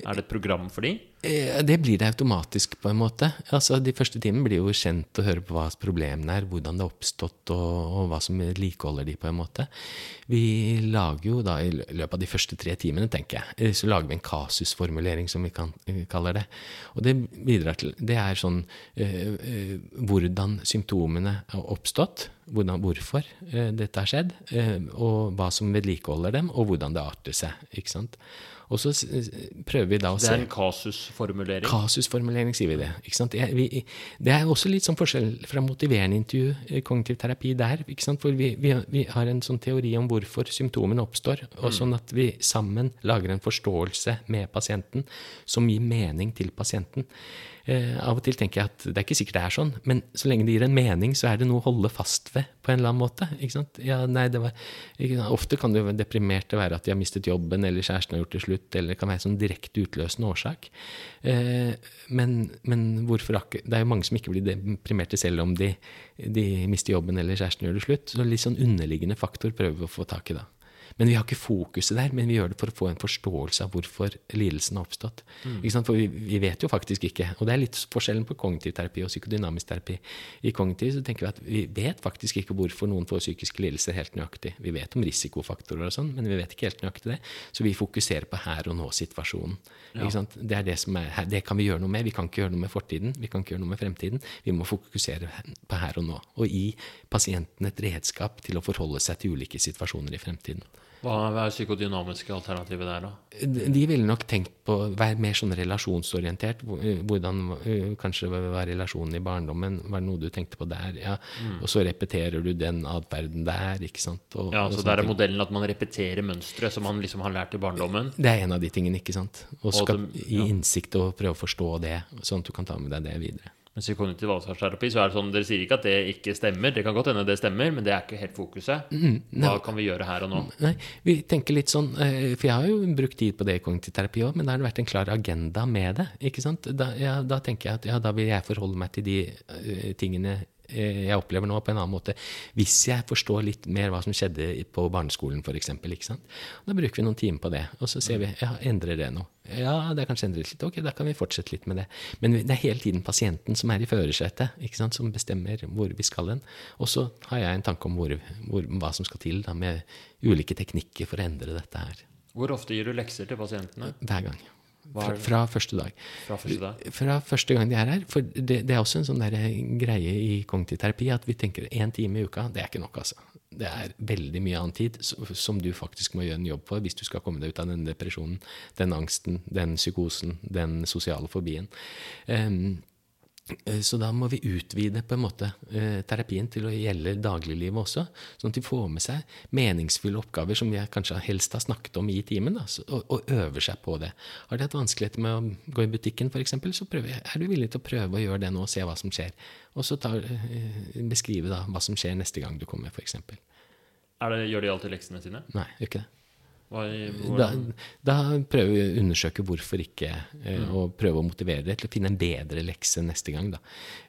Er det et program for de? Eh, det blir det automatisk, på en måte. Altså, De første timene blir jo kjent å høre på hva problemene er, hvordan det har oppstått, og, og, hva som vedlikeholder de, på en måte. Vi lager jo da, i løpet av de første tre timene, tenker jeg, eh, så lager vi en kasusformulering, som vi, kan, vi kaller det. Og det bidrar til Det er sånn øh, øh, hvordan symptomene har oppstått, hvordan, hvorfor øh, dette har skjedd, og hva som vedlikeholder dem, og hvordan det arter seg. ikke sant? Og så prøver vi da å se Det er en kasusformulering? Kasusformulering, sier vi det. ikke sant? Det er, vi, det er også litt sånn forskjell fra motiverende intervju, eh, kognitiv terapi der. ikke sant? For vi, vi, vi, har en sånn teori om hvorfor symptomene oppstår, og mm. sånn at vi sammen lager en forståelse med pasienten som gir mening til pasienten. Eh, av og til tenker jeg at det er ikke sikkert det er sånn, men så lenge det gir en mening, så er det noe å holde fast ved på en eller annen måte. Ikke sant? Ja, nei, det var, ikke? Ofte kan det jo deprimerte være at de har mistet jobben, eller kjæresten har gjort det slutt, eller det kan være en sånn direkte utløsende årsak. Eh, men, men hvorfor akkurat Det er jo mange som ikke blir deprimerte selv om de, de mister jobben eller kjæresten gjør det slutt. Så litt sånn underliggende faktor prøver vi å få tak i da. Men vi har ikke fokuset der, men vi gjør det for å få en forståelse av hvorfor lidelsen har oppstått. Mm. For vi, vi, vet jo faktisk ikke. Og det er litt forskjellen på kognitiv terapi og psykodynamisk terapi. I kognitiv så tenker vi at vi vet faktisk ikke hvorfor noen får psykiske lidelser helt nøyaktig. Vi vet om risikofaktorer og sånn, men vi vet ikke helt nøyaktig det. Så vi fokuserer på her og nå-situasjonen. Ja. Det er det som er Det kan vi gjøre noe med. Vi kan ikke gjøre noe med fortiden. Vi kan ikke gjøre noe med fremtiden. Vi må fokusere på her og nå. Og gi pasienten et redskap til å forholde seg til ulike situasjoner i fremtiden. Hva er psykodynamiske alternativet der, da? De ville nok tenkt på å være mer sånn relasjonsorientert. Eh, hvordan eh, kanskje var relasjonen i barndommen? Var det noe du tenkte på der? Ja. Mm. Og så repeterer du den atferden der, ikke sant. Og, ja, så der er modellen at man repeterer mønstre som man liksom har lært i barndommen? Det er en av de tingene, ikke sant. Og skal gi innsikt og prøve å forstå det, sånn at du kan ta med deg det videre. Mens i kognitiv atferdsterapi så er det sånn Dere sier ikke at det ikke stemmer. Det kan godt hende det stemmer, men det er ikke helt fokuset. Mm, Hva kan vi gjøre her og nå? Nei, vi tenker litt sånn eh, For jeg har jo brukt tid på det i kognitiv terapi òg, men da har det vært en klar agenda med det. ikke sant? Da, ja, da tenker jeg at ja, da vil jeg forholde meg til de uh, tingene Eh, jeg opplever nå, på en annen måte. Hvis jeg forstår litt mer hva som skjedde på barneskolen, f.eks. Da bruker vi noen timer på det, og så ser vi ja, endrer det noe. Ja, det er kanskje endret litt. Ok, da kan vi fortsette litt med det. Men det er hele tiden pasienten som er i førersetet, som bestemmer hvor vi skal hen. Og så har jeg en tanke om hvor, hvor, hva som skal til da, med ulike teknikker for å endre dette her. Hvor ofte gir du lekser til pasientene? Hver gang. Fra, fra, første dag. Fra første dag? Fra første gang de er her. For det, det er også en sånn greie i kognitiv terapi at vi tenker én time i uka, det er ikke nok, altså. Det er veldig mye annen tid som du faktisk må gjøre en jobb for hvis du skal komme deg ut av den depresjonen, den angsten, den psykosen, den sosiale fobien. Um, Eh, så da må vi utvide på en måte eh, terapien til å gjelde dagliglivet også. Sånn at de får med seg meningsfulle oppgaver som vi kanskje helst har snakket om i timen, da, og, og, øver seg på det. Har de hatt vanskeligheter med å gå i butikken f.eks., så jeg, er du villig til å prøve å gjøre det nå og se hva som skjer. Og så tar, eh, beskrive da hva som skjer neste gang du kommer, f.eks. Gjør de alltid leksene sine? Nei, gjør ikke det. Da, da, prøver vi å undersøke hvorfor ikke, eh, mm. og prøve å motivere det til å finne en bedre lekse neste gang. Da.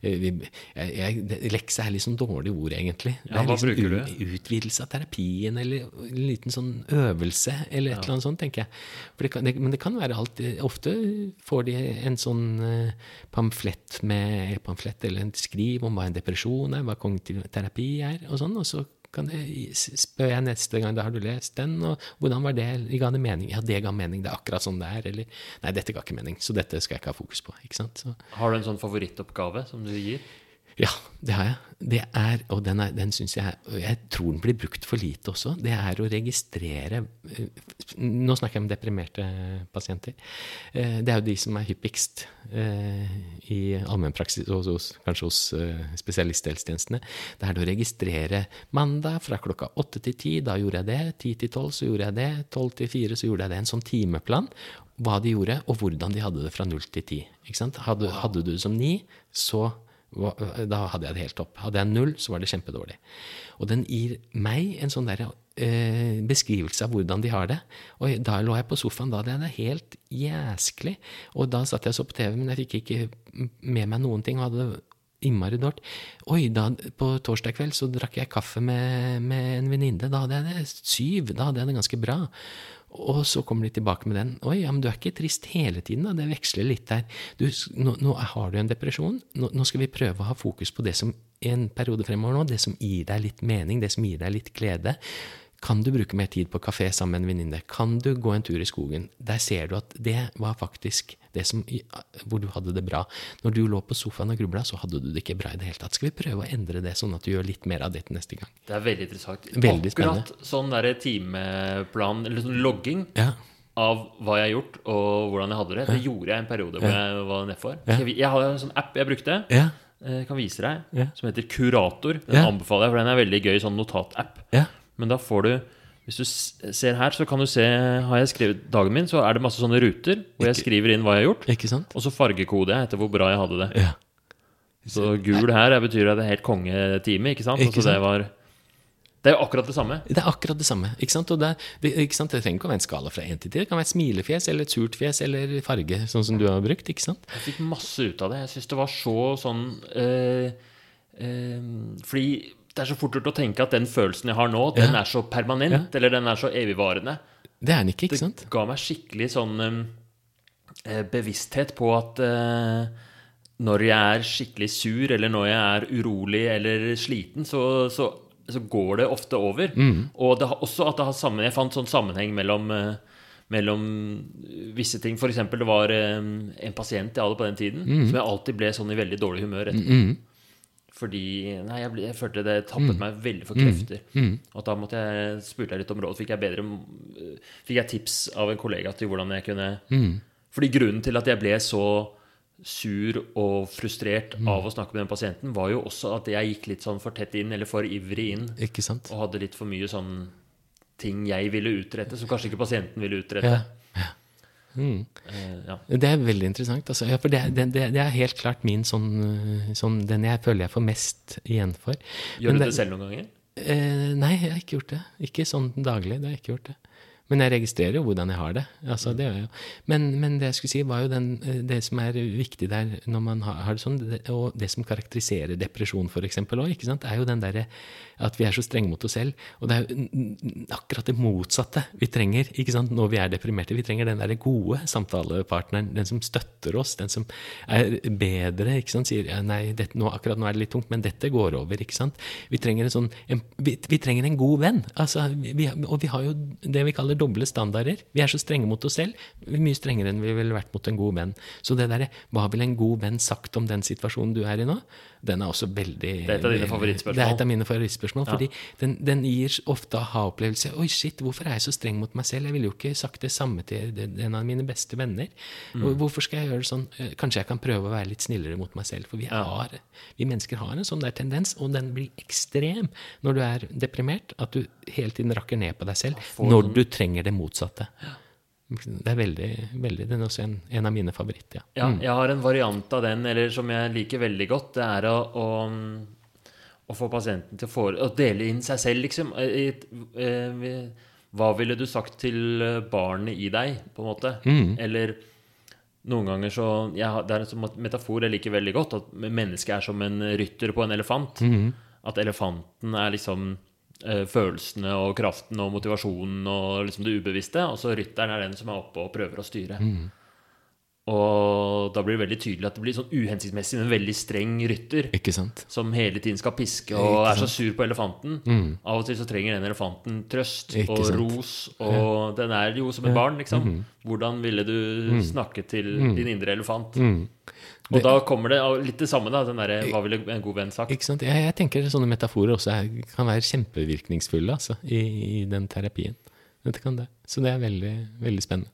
Eh, vi, jeg, lekse er litt sånn dårlig ord, egentlig. Ja, hva liksom bruker du? Utvidelse av terapien, eller en liten sånn øvelse, eller et ja. eller annet sånt, tenker jeg. Det kan, det, men det kan være alt. Ofte får de en sånn uh, pamflett, med, pamflett eller en skriv om hva en depresjon er, hva kognitiv terapi er, og sånn, og så kan jeg, spør jeg neste gang da har du lest den, og hvordan var det? Ga det mening? Ja, det ga mening. Det er akkurat sånn det er. Eller nei, dette ga ikke mening, så dette skal jeg ikke ha fokus på. ikke sant? Så. Har du en sånn favorittoppgave som du gir? Ja, det har jeg. Det er, og den, er, den syns jeg Jeg tror den blir brukt for lite også. Det er å registrere eh, Nå snakker jeg om deprimerte pasienter. Eh, det er jo de som er hyppigst eh, i allmennpraksis, kanskje hos spesialisthelsetjenestene. Det er det å registrere mandag fra klokka åtte til ti, da gjorde jeg det. Ti til tolv, så gjorde jeg det. Tolv til fire, så gjorde jeg det. En sånn timeplan. Hva de gjorde, og hvordan de hadde det fra null til ti. Hadde, hadde du det som ni, så da hadde jeg det helt topp. Hadde jeg null, så var det kjempedårlig. Og den gir meg en sånn der, eh, beskrivelse av hvordan de har det. Og da lå jeg på sofaen, da hadde jeg det helt jæsklig. Og da satt jeg så på TV, men jeg fikk ikke med meg noen ting. og hadde det innmari dårlig. Oi, da, på torsdag kveld så drakk jeg kaffe med, med en venninne. Da hadde jeg det syv. Da hadde jeg det ganske bra. Og så kommer de tilbake med den. Oi, ja, men du er ikke trist hele tiden, da. Det veksler litt der. Du, nå, nå, har du en depresjon. Nå, nå, skal vi prøve å ha fokus på det som en periode fremover nå, det som gir deg litt mening, det som gir deg litt glede. Kan du bruke mer tid på kafé sammen med en venninne? Kan du gå en tur i skogen? Der ser du at det var faktisk det som, hvor du hadde det bra. Når du lå på sofaen og grubla, så hadde du det ikke bra i det hele tatt. Skal vi prøve å endre det, sånn at du gjør litt mer av det til neste gang? Det er veldig interessant. Veldig Akkurat sånn der timeplan, eller sånn logging ja. av hva jeg har gjort, og hvordan jeg hadde det, det gjorde jeg en periode hvor ja. jeg var nedfor. Ja. Jeg har en sånn app jeg brukte. Ja. Eh, jeg kan vise deg, som heter Kurator. Den anbefaler jeg, for den er veldig gøy, sånn notatapp. Ja. Men da får du Hvis du ser her, så kan du se Har jeg skrevet dagen min, så er det masse sånne ruter hvor jeg skriver inn hva jeg har gjort. Ikke sant? Og så fargekoder jeg etter hvor bra jeg hadde det. Ja. Så gul her det betyr at det er helt kongetime, ikke sant? Ikke Altså det sant? var Det er jo akkurat det samme. Det er akkurat det samme. ikke sant? Og det, det, ikke sant? det trenger ikke å være en skala fra én til ti. Det kan være et smilefjes eller et surt fjes eller farge, sånn som du har brukt. ikke sant? Jeg fikk masse ut av det. Jeg syns det var så sånn øh, øh, Fordi det er så fort gjort å tenke at den følelsen jeg har nå, den er så permanent, eller den er så evigvarende. Det er den ikke, ikke sant? Det ga meg skikkelig sånn eh, bevissthet på at eh, når jeg er skikkelig sur, eller når jeg er urolig eller sliten, så, så, så går det ofte over. Og det har også at det har sammen, jeg fant sånn sammenheng mellom eh, mellom visse ting. Eksempel, det var en pasient jeg hadde på den tiden, som jeg alltid ble sånn i veldig dårlig humør etter. Fordi nei, jeg, ble, jeg følte det tappet meg veldig for krefter. Og da måtte jeg, spurte jeg litt om råd. Fikk jeg, bedre, fikk jeg tips av en kollega til hvordan jeg kunne Fordi grunnen til at jeg ble så sur og frustrert av å snakke med den pasienten, var jo også at jeg gikk litt sånn for tett inn, eller for ivrig inn, og hadde litt for mye sånn ting jeg ville utrette, som kanskje ikke pasienten ville utrette. Ja. Eh, ja. Det er veldig interessant. Altså. Ja, det, det, det, er helt klart min sånn, øh, sånn Den jeg føler jeg får mest igjen for. Gjør Men du det selv noen ganger? Eh, nei, jeg har ikke gjort det. Ikke sånn daglig. det har jeg ikke gjort det. Men jeg registrerer jo hvordan jeg har det. Altså, det. Men, men det jeg skulle si, var jo den, eh, det som er viktig der når man har, har det sånn, og det som karakteriserer depresjon f.eks. òg, er jo den derre at vi er så strenge mot oss selv. Og det er jo akkurat det motsatte vi trenger når vi er deprimerte. Vi trenger den derre gode samtalepartneren, den som støtter oss, den som er bedre. Sier ja, nei, dette, nå, akkurat nå er det litt tungt, men dette går over. Vi trenger en sånn, en, vi, vi trenger en god venn. altså, vi, Og vi har jo det vi kaller doble standarder. Vi er så strenge mot oss selv, vi er mye strengere enn vi ville vært mot en god venn. Så det derre Hva ville en god venn sagt om den situasjonen du er i nå? Den er også veldig Det er et av dine favorittspørsmål. Det er et av mine favorittspørsmål, fordi den, den gir ofte aha-opplevelse. Oi, shit, hvorfor er jeg så streng mot meg selv? Jeg ville jo ikke sagt det samme til en av mine beste venner. Mm. Hvorfor skal jeg gjøre det sånn? Eh, Kanskje jeg kan prøve å være litt snillere mot meg selv. For vi, har, vi mennesker har en sånn der tendens, og den blir ekstrem når du er deprimert, at du hele tiden rakker ned på deg selv når du trenger det motsatte. Det er veldig, veldig Den er også en, en av mine favoritter. Ja. Ja, jeg har en variant av den, eller som jeg liker veldig godt. Det er å, å, å få pasienten til å, for, å dele inn seg selv, liksom. I, i, hva ville du sagt til barnet i deg, på en måte? Eller noen ganger så jeg, Det er en sånn metafor jeg liker veldig godt, at mennesket er som en rytter på en elefant. At elefanten er liksom eh, følelsene og kraften og motivasjonen og liksom det ubevisste, og så rytteren er den som er oppe og prøver å styre. Og da blir det veldig tydelig at det blir sånn uhensiktsmessig med en veldig streng rytter Ikke sant? som hele tiden skal piske og er så sur på elefanten. Av og til så trenger den elefanten trøst Mm. Ikke og sant. ros, og den er jo som et barn, liksom. Mm-hmm. Hvordan ville du snakke til Mm. din indre elefant? Og da kommer det litt det samme, da. Den derre Hva ville en god venn sagt? Ikke sant? Jeg, jeg tenker sånne metaforer også er, kan være kjempevirkningsfulle altså, i, i den terapien. Dette kan det. Så det er veldig, veldig spennende.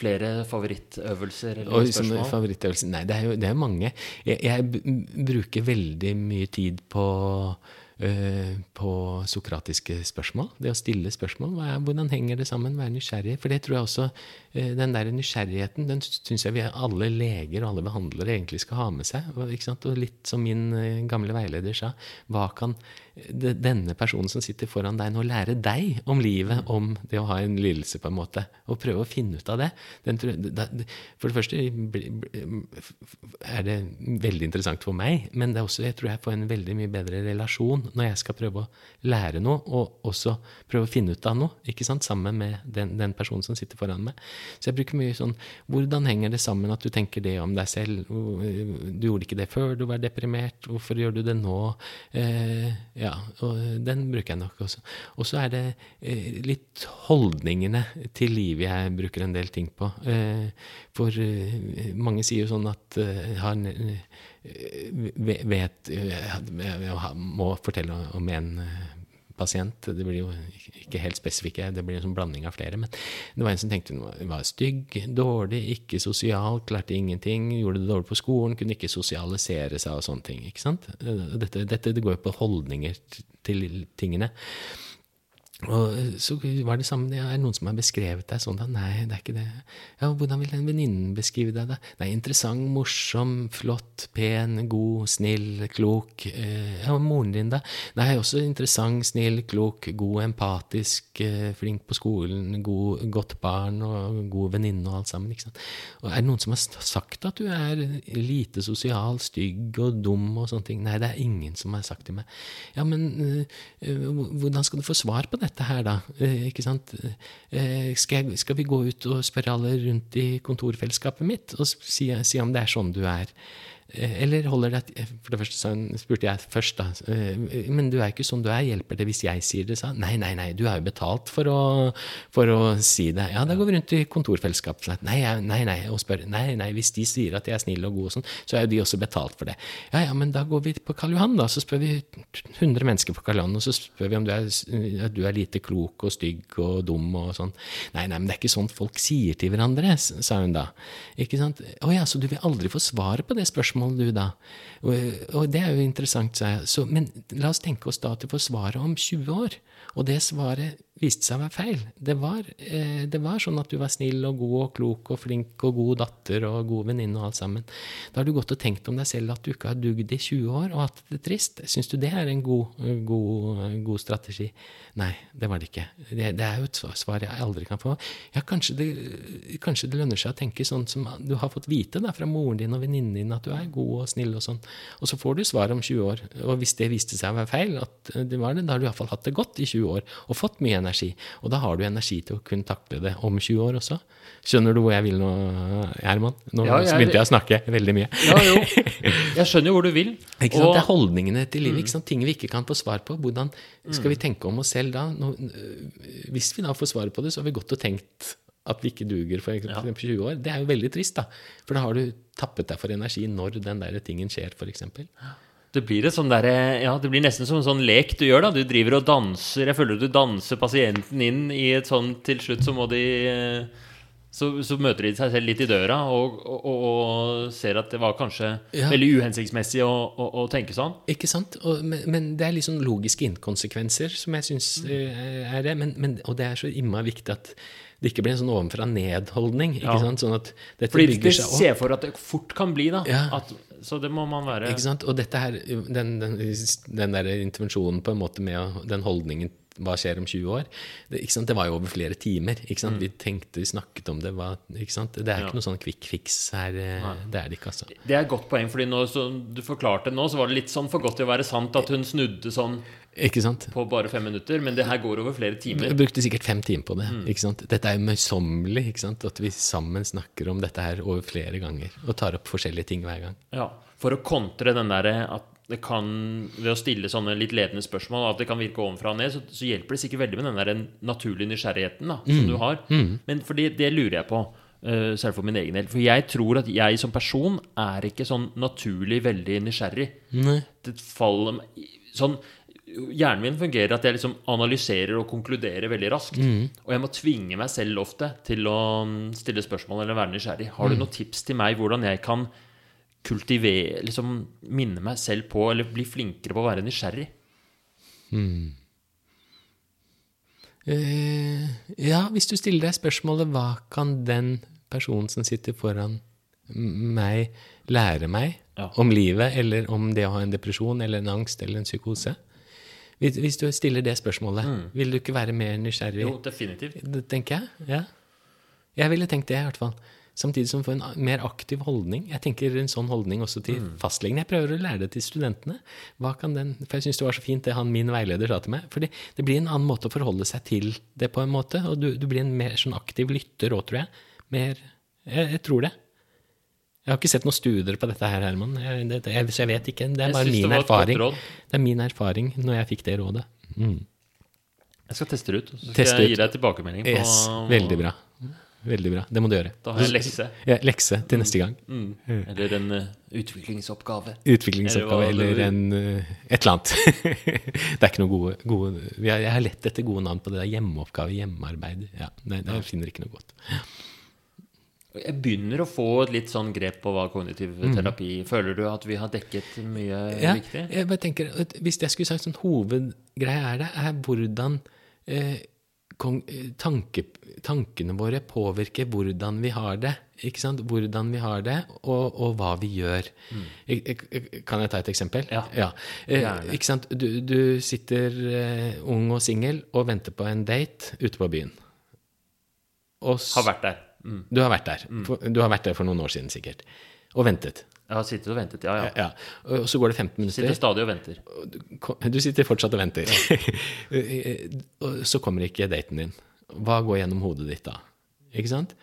Flere favorittøvelser eller Og spørsmål? favorittøvelser Nei, det er jo det er mange. Jeg, jeg bruker veldig mye tid på øh, på sokratiske spørsmål. Det å stille spørsmål. Hvordan henger det sammen? Være nysgjerrig. For det tror jeg også Den der nysgjerrigheten den syns jeg vi alle leger og alle behandlere egentlig skal ha med seg. Og, litt som min øh, gamle veileder sa, hva kan denne personen som sitter foran deg nå, lære deg om livet, om det å ha en lidelse, på en måte? Og prøve å finne ut av det. For det første er det veldig interessant for meg, men det er også, jeg tror jeg får en veldig mye bedre relasjon når jeg skal prøve å lære noe, og også prøve å finne ut av noe, ikke sant, sammen med den, den personen som sitter foran meg. Så jeg bruker mye sånn Hvordan henger det sammen at du tenker det om deg selv? Du gjorde ikke det før du var deprimert. Hvorfor gjør du det nå? Eh, ja, og den bruker jeg nok også. Og så er det eh, litt holdningene til livet jeg bruker en del ting på. Eh, for eh, mange sier jo sånn at eh, eh, ve- vet eh, Jeg må fortelle om en eh, pasient. Det blir jo ikke helt spesifikke, det blir en sånn blanding av flere. Men det var en som tenkte hun var- stygg, dårlig, ikke sosial, klarte ingenting, gjorde det dårlig på skolen, kunne ikke sosialisere seg og sånne ting. ikke sant? Dette, dette det går jo på holdninger til tingene. Og eh, så var det samme, ja, Er det noen som har beskrevet deg sånn? da? Nei, det er ikke det. Ja, Hvordan vil den venninnen beskrive deg? da? Nei, Interessant, morsom, flott, pen, god, snill, klok. Eh, ja, Moren din, da? Nei, også interessant, snill, klok, god, empatisk, eh, flink på skolen, god, godt barn og god venninne og alt sammen. ikke sant? Og Er det noen som har sagt at du er lite sosial, stygg og dum og sånne ting? Nei, det er ingen som har sagt til meg. Ja, men hvordan skal du få svar på dette her, da? Eh, ikke sant? Eh, skal, jeg, skal, vi gå ut og spørre alle rundt i kontorfellesskapet mitt og si, si om det er sånn du er? Eller holder det For det første spurte jeg først, da. Eh, men du er ikke sånn du er, hjelper det hvis jeg sier det? sa Nei, nei, nei, du er jo betalt for å, for å si det. Ja, da går vi rundt i kontorfellesskap. Nei, nei, nei, og spør. Nei, nei, hvis de sier at jeg er snill og god og sånn, så er jo de også betalt for det. Ja, ja, men da går vi på Karl Johan, da. Så spør vi 100 mennesker på Karl Johan, og så spør vi om du er, du er lite klok og stygg og dum og sånn. Nei, nei, men det er ikke sånn folk sier til hverandre, sa hun da. Ikke sant? Å ja, så du vil aldri få svaret på det spørsmålet? Spørsmål, du, da. Og, og det er jo interessant, sa jeg. Så, men la oss tenke oss da til å få svaret om 20 år. Og det svaret viste seg å være feil. Det var, eh, det var, sånn at du var snill og god og klok og flink og god datter og god venninne og alt sammen. Da har du gått og tenkt om deg selv at du ikke har dugd i 20 år og hatt det trist. Syns du det er en god, god, god, strategi? Nei, det var det ikke. Det, det, er jo et svar jeg aldri kan få. Ja, kanskje det, kanskje det, lønner seg å tenke sånn som du har fått vite da, fra moren din og venninnen din, at du er god og snill og sånn. Og så får du svaret om 20 år. Og hvis det viste seg å være feil, at det var det, da har du iallfall hatt det godt i 20 år og fått mye energi energi. Og da har du energi til å kunne takle det om 20 år også. Skjønner du hvor jeg vil nå, Herman? Nå ja, jeg, begynte jeg å snakke veldig mye. Ja, jo. Jeg skjønner hvor du vil. Ikke sant? Og, det er holdningene til livet. Ikke sant? Ting vi ikke kan få svar på. Hvordan skal vi mm. tenke om oss selv da? Nå, hvis vi da får svar på det, så har vi gått og tenkt at vi ikke duger for eksempel 20 år. Det er jo veldig trist, da. For da har du tappet deg for energi når den der tingen skjer, f.eks. Det blir, sånn der, ja, det blir nesten som en sånn lek du gjør. da Du driver og danser. Jeg føler du danser pasienten inn i et sånt Til slutt så må de så, så møter de seg selv litt i døra og, og, og ser at det var kanskje ja. veldig uhensiktsmessig å, å, å, tenke sånn. Ikke sant? Og, men, men, det er litt sånn logiske inkonsekvenser som jeg syns mm. Eh, er det. Men, men, og det er så innmari viktig at det ikke blir en sånn ovenfra-ned-holdning. ikke ja. sant? Sånn at dette Fordi bygger seg opp. Fordi ser for at det fort kan bli, da. Ja. At, så det må man være Ikke sant? Og dette her, den, den, den der intervensjonen på en måte med den holdningen hva skjer om 20 år? Det, det var jo over flere timer. Mm. Vi tenkte, vi snakket om det. Hva, det er ikke ja. noe sånn quick fix her. Eh, Nei. Det er det ikke, altså. Det er et godt poeng, fordi som du forklarte nå, så var det litt sånn for godt til å være sant at hun snudde sånn ikke sant? På bare fem minutter. Men det her går over flere timer. Jeg brukte sikkert fem timer på det. Mm. ikke sant? Dette er jo møysommelig. At vi sammen snakker om dette her over flere ganger. Og tar opp forskjellige ting hver gang. Ja, For å kontre den derre at det kan, ved å stille sånne litt ledende spørsmål, at det kan virke ovenfra og ned, så, så, hjelper det sikkert veldig med den der naturlige nysgjerrigheten da, som mm. du har. Mm. Men for det lurer jeg på, uh, selv for min egen del. For jeg tror at jeg som person er ikke sånn naturlig veldig nysgjerrig. Nei. Det faller sånn Hjernen min fungerer at jeg liksom analyserer og konkluderer veldig raskt. Mm. Og jeg må tvinge meg selv ofte til å mm, stille spørsmål eller være nysgjerrig. Har du mm. noen tips til meg hvordan jeg kan kultivere liksom Minne meg selv på, eller bli flinkere på å være nysgjerrig? Mm. Eh, ja, hvis du stiller deg spørsmålet hva kan den personen som sitter foran meg, lære meg ja. om livet, eller om det å ha en depresjon eller en angst eller en psykose? Hvis, hvis du stiller det spørsmålet, mm. vil du ikke være mer nysgjerrig? Jo, definitivt. Det tenker jeg. Ja. Jeg ville tenkt det, i hvert fall. Samtidig som for en mer aktiv holdning. Jeg tenker en sånn holdning også til mm. fastlegen. Jeg prøver å lære det til studentene. Hva kan den, for Jeg syns det var så fint det han min veileder sa til meg. fordi det blir en annen måte å forholde seg til det på en måte. Og du, du blir en mer sånn aktiv lytter òg, tror jeg. Mer, jeg, jeg tror det. Jeg har ikke sett noen studier på dette her, Herman. Jeg, det, jeg, så jeg vet ikke. Det er bare min det erfaring. Det er min erfaring når jeg fikk det rådet. Mm. Jeg skal teste det ut, så skal teste jeg gi deg tilbakemelding. På, yes, veldig bra. Veldig bra. Det må du gjøre. Da har jeg lekse. Ja, lekse til neste gang. Mm. Mm. Eller en uh, utviklingsoppgave. Utviklingsoppgave, eller, eller en uh, et eller annet. det er ikke noe gode, gode Jeg har lett etter gode navn på det der hjemmeoppgave, hjemmearbeid. Ja, nei, det finner ikke noe godt. Jeg begynner å få et litt sånn grep på hva kognitiv mm. terapi Føler du at vi har dekket mye ja, viktig? Jeg bare tenker, Hvis jeg skulle sagt sånn hovedgreia er det, er hvordan eh, eh, tanke, tankene våre påvirker hvordan vi har det. Ikke sant? Hvordan vi har det, og, og hva vi gjør. Jeg, jeg, kan jeg ta et eksempel? Ja. Eh, Gjerne. ikke sant? Du, du sitter eh, ung og singel og venter på en date ute på byen. Og Har vært der. Mm. Du har vært der. For, du har vært der for noen år siden, sikkert. Og ventet. Jeg har sittet og ventet, ja, ja. Ja. Og så går det 15 minutter. Sitter stadig og venter. Du sitter fortsatt og venter. og så kommer ikke daten din. Hva går gjennom hodet ditt da? Ikke sant?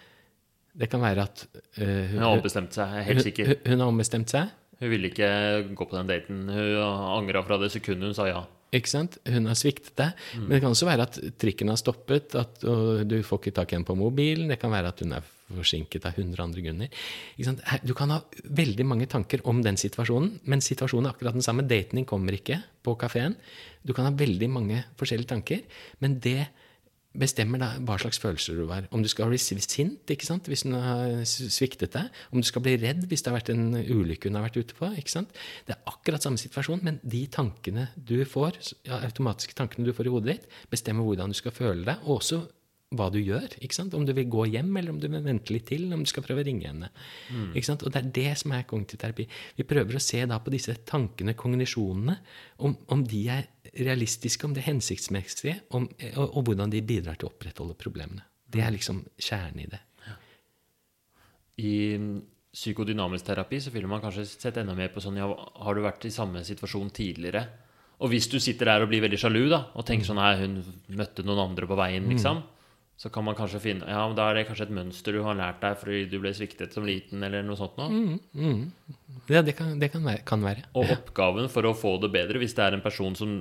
Det kan være at eh, Hun har ombestemt seg, jeg er helt sikker. Hun, hun har ombestemt seg. Hun ville ikke gå på den daten. Hun angra fra det sekundet hun sa ja. Ikke sant? Hun har sviktet deg. Men det kan også være at trikken har stoppet, at du får ikke tak i henne på mobilen. Det kan være at hun er forsinket av 100 andre grunner. Du kan ha veldig mange tanker om den situasjonen, men situasjonen er akkurat den samme. Daten din kommer ikke på kafeen. Du kan ha veldig mange forskjellige tanker, men det bestemmer da hva slags følelser du har. Om du skal bli sint ikke sant? hvis hun har sviktet deg. Om du skal bli redd hvis det har vært en ulykke hun har vært ute på. ikke sant? Det er akkurat samme situasjon, men de tankene du får, ja, automatiske tankene du får i hodet ditt, bestemmer hvordan du skal føle deg, og også hva du gjør. ikke sant? Om du vil gå hjem, eller om du vil vente litt til, om du skal prøve å ringe henne. ikke sant? Og det er det som er kognitiv terapi. Vi prøver å se da på disse tankene, kognisjonene, om, om de er realistiske, om de er hensiktsmessige, om, og, og hvordan de bidrar til å opprettholde problemene. Det er liksom kjernen i det. I psykodynamisk terapi så ville man kanskje sett enda mer på sånn ja, Har du vært i samme situasjon tidligere? Og hvis du sitter der og blir veldig sjalu da, og tenker sånn Nei, hun møtte noen andre på veien, liksom. Så kan man kanskje finne Ja, men da er det kanskje et mønster du har lært deg fordi du ble sviktet som liten, eller noe sånt noe. Ja, det kan, det kan være. Kan være. Og oppgaven for å få det bedre, hvis det er en person som,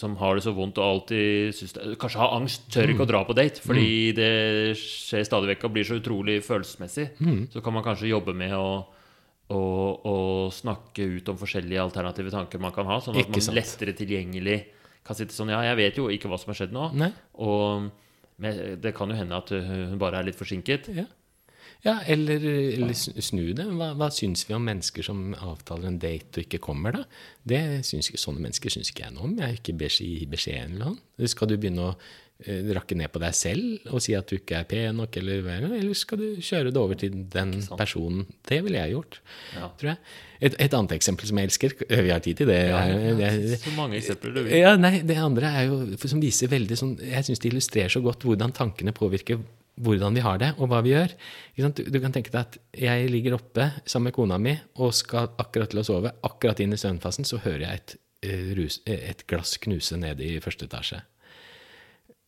som har det så vondt og alltid synes det, kanskje har angst, tør ikke å dra på date fordi det skjer stadig vekk og blir så utrolig følelsesmessig, så kan man kanskje jobbe med å, og, og, snakke ut om forskjellige alternative tanker man kan ha, sånn at man lettere tilgjengelig kan sitte sånn Ja, jeg vet jo ikke hva som har skjedd nå, Nei. og men det kan jo hende at hun bare er litt forsinket. Ja. Ja, eller, eller snu det. Hva, hva syns vi om mennesker som avtaler en date og ikke kommer, da? Det synes, sånne mennesker syns ikke jeg noe om. Jeg er ikke beskjed, beskjeden eller noe. Skal du begynne å eh, rakke ned på deg selv og si at du ikke er pen nok, eller, er eller skal du kjøre det over til den personen? Det ville jeg gjort, Ja. tror jeg. Et, et annet eksempel som jeg elsker Vi har tid til det. Det- Så mange eksempler du vil. ja, nei, Det andre er jo som viser veldig sånn Jeg syns det illustrerer så godt hvordan tankene påvirker hvordan vi har det, og hva vi gjør. Du, du kan tenke deg at jeg ligger oppe sammen med kona mi og skal akkurat til å sove. Akkurat inn i søvnfasen så hører jeg et, eh, eh, et glass knuse nede i første etasje.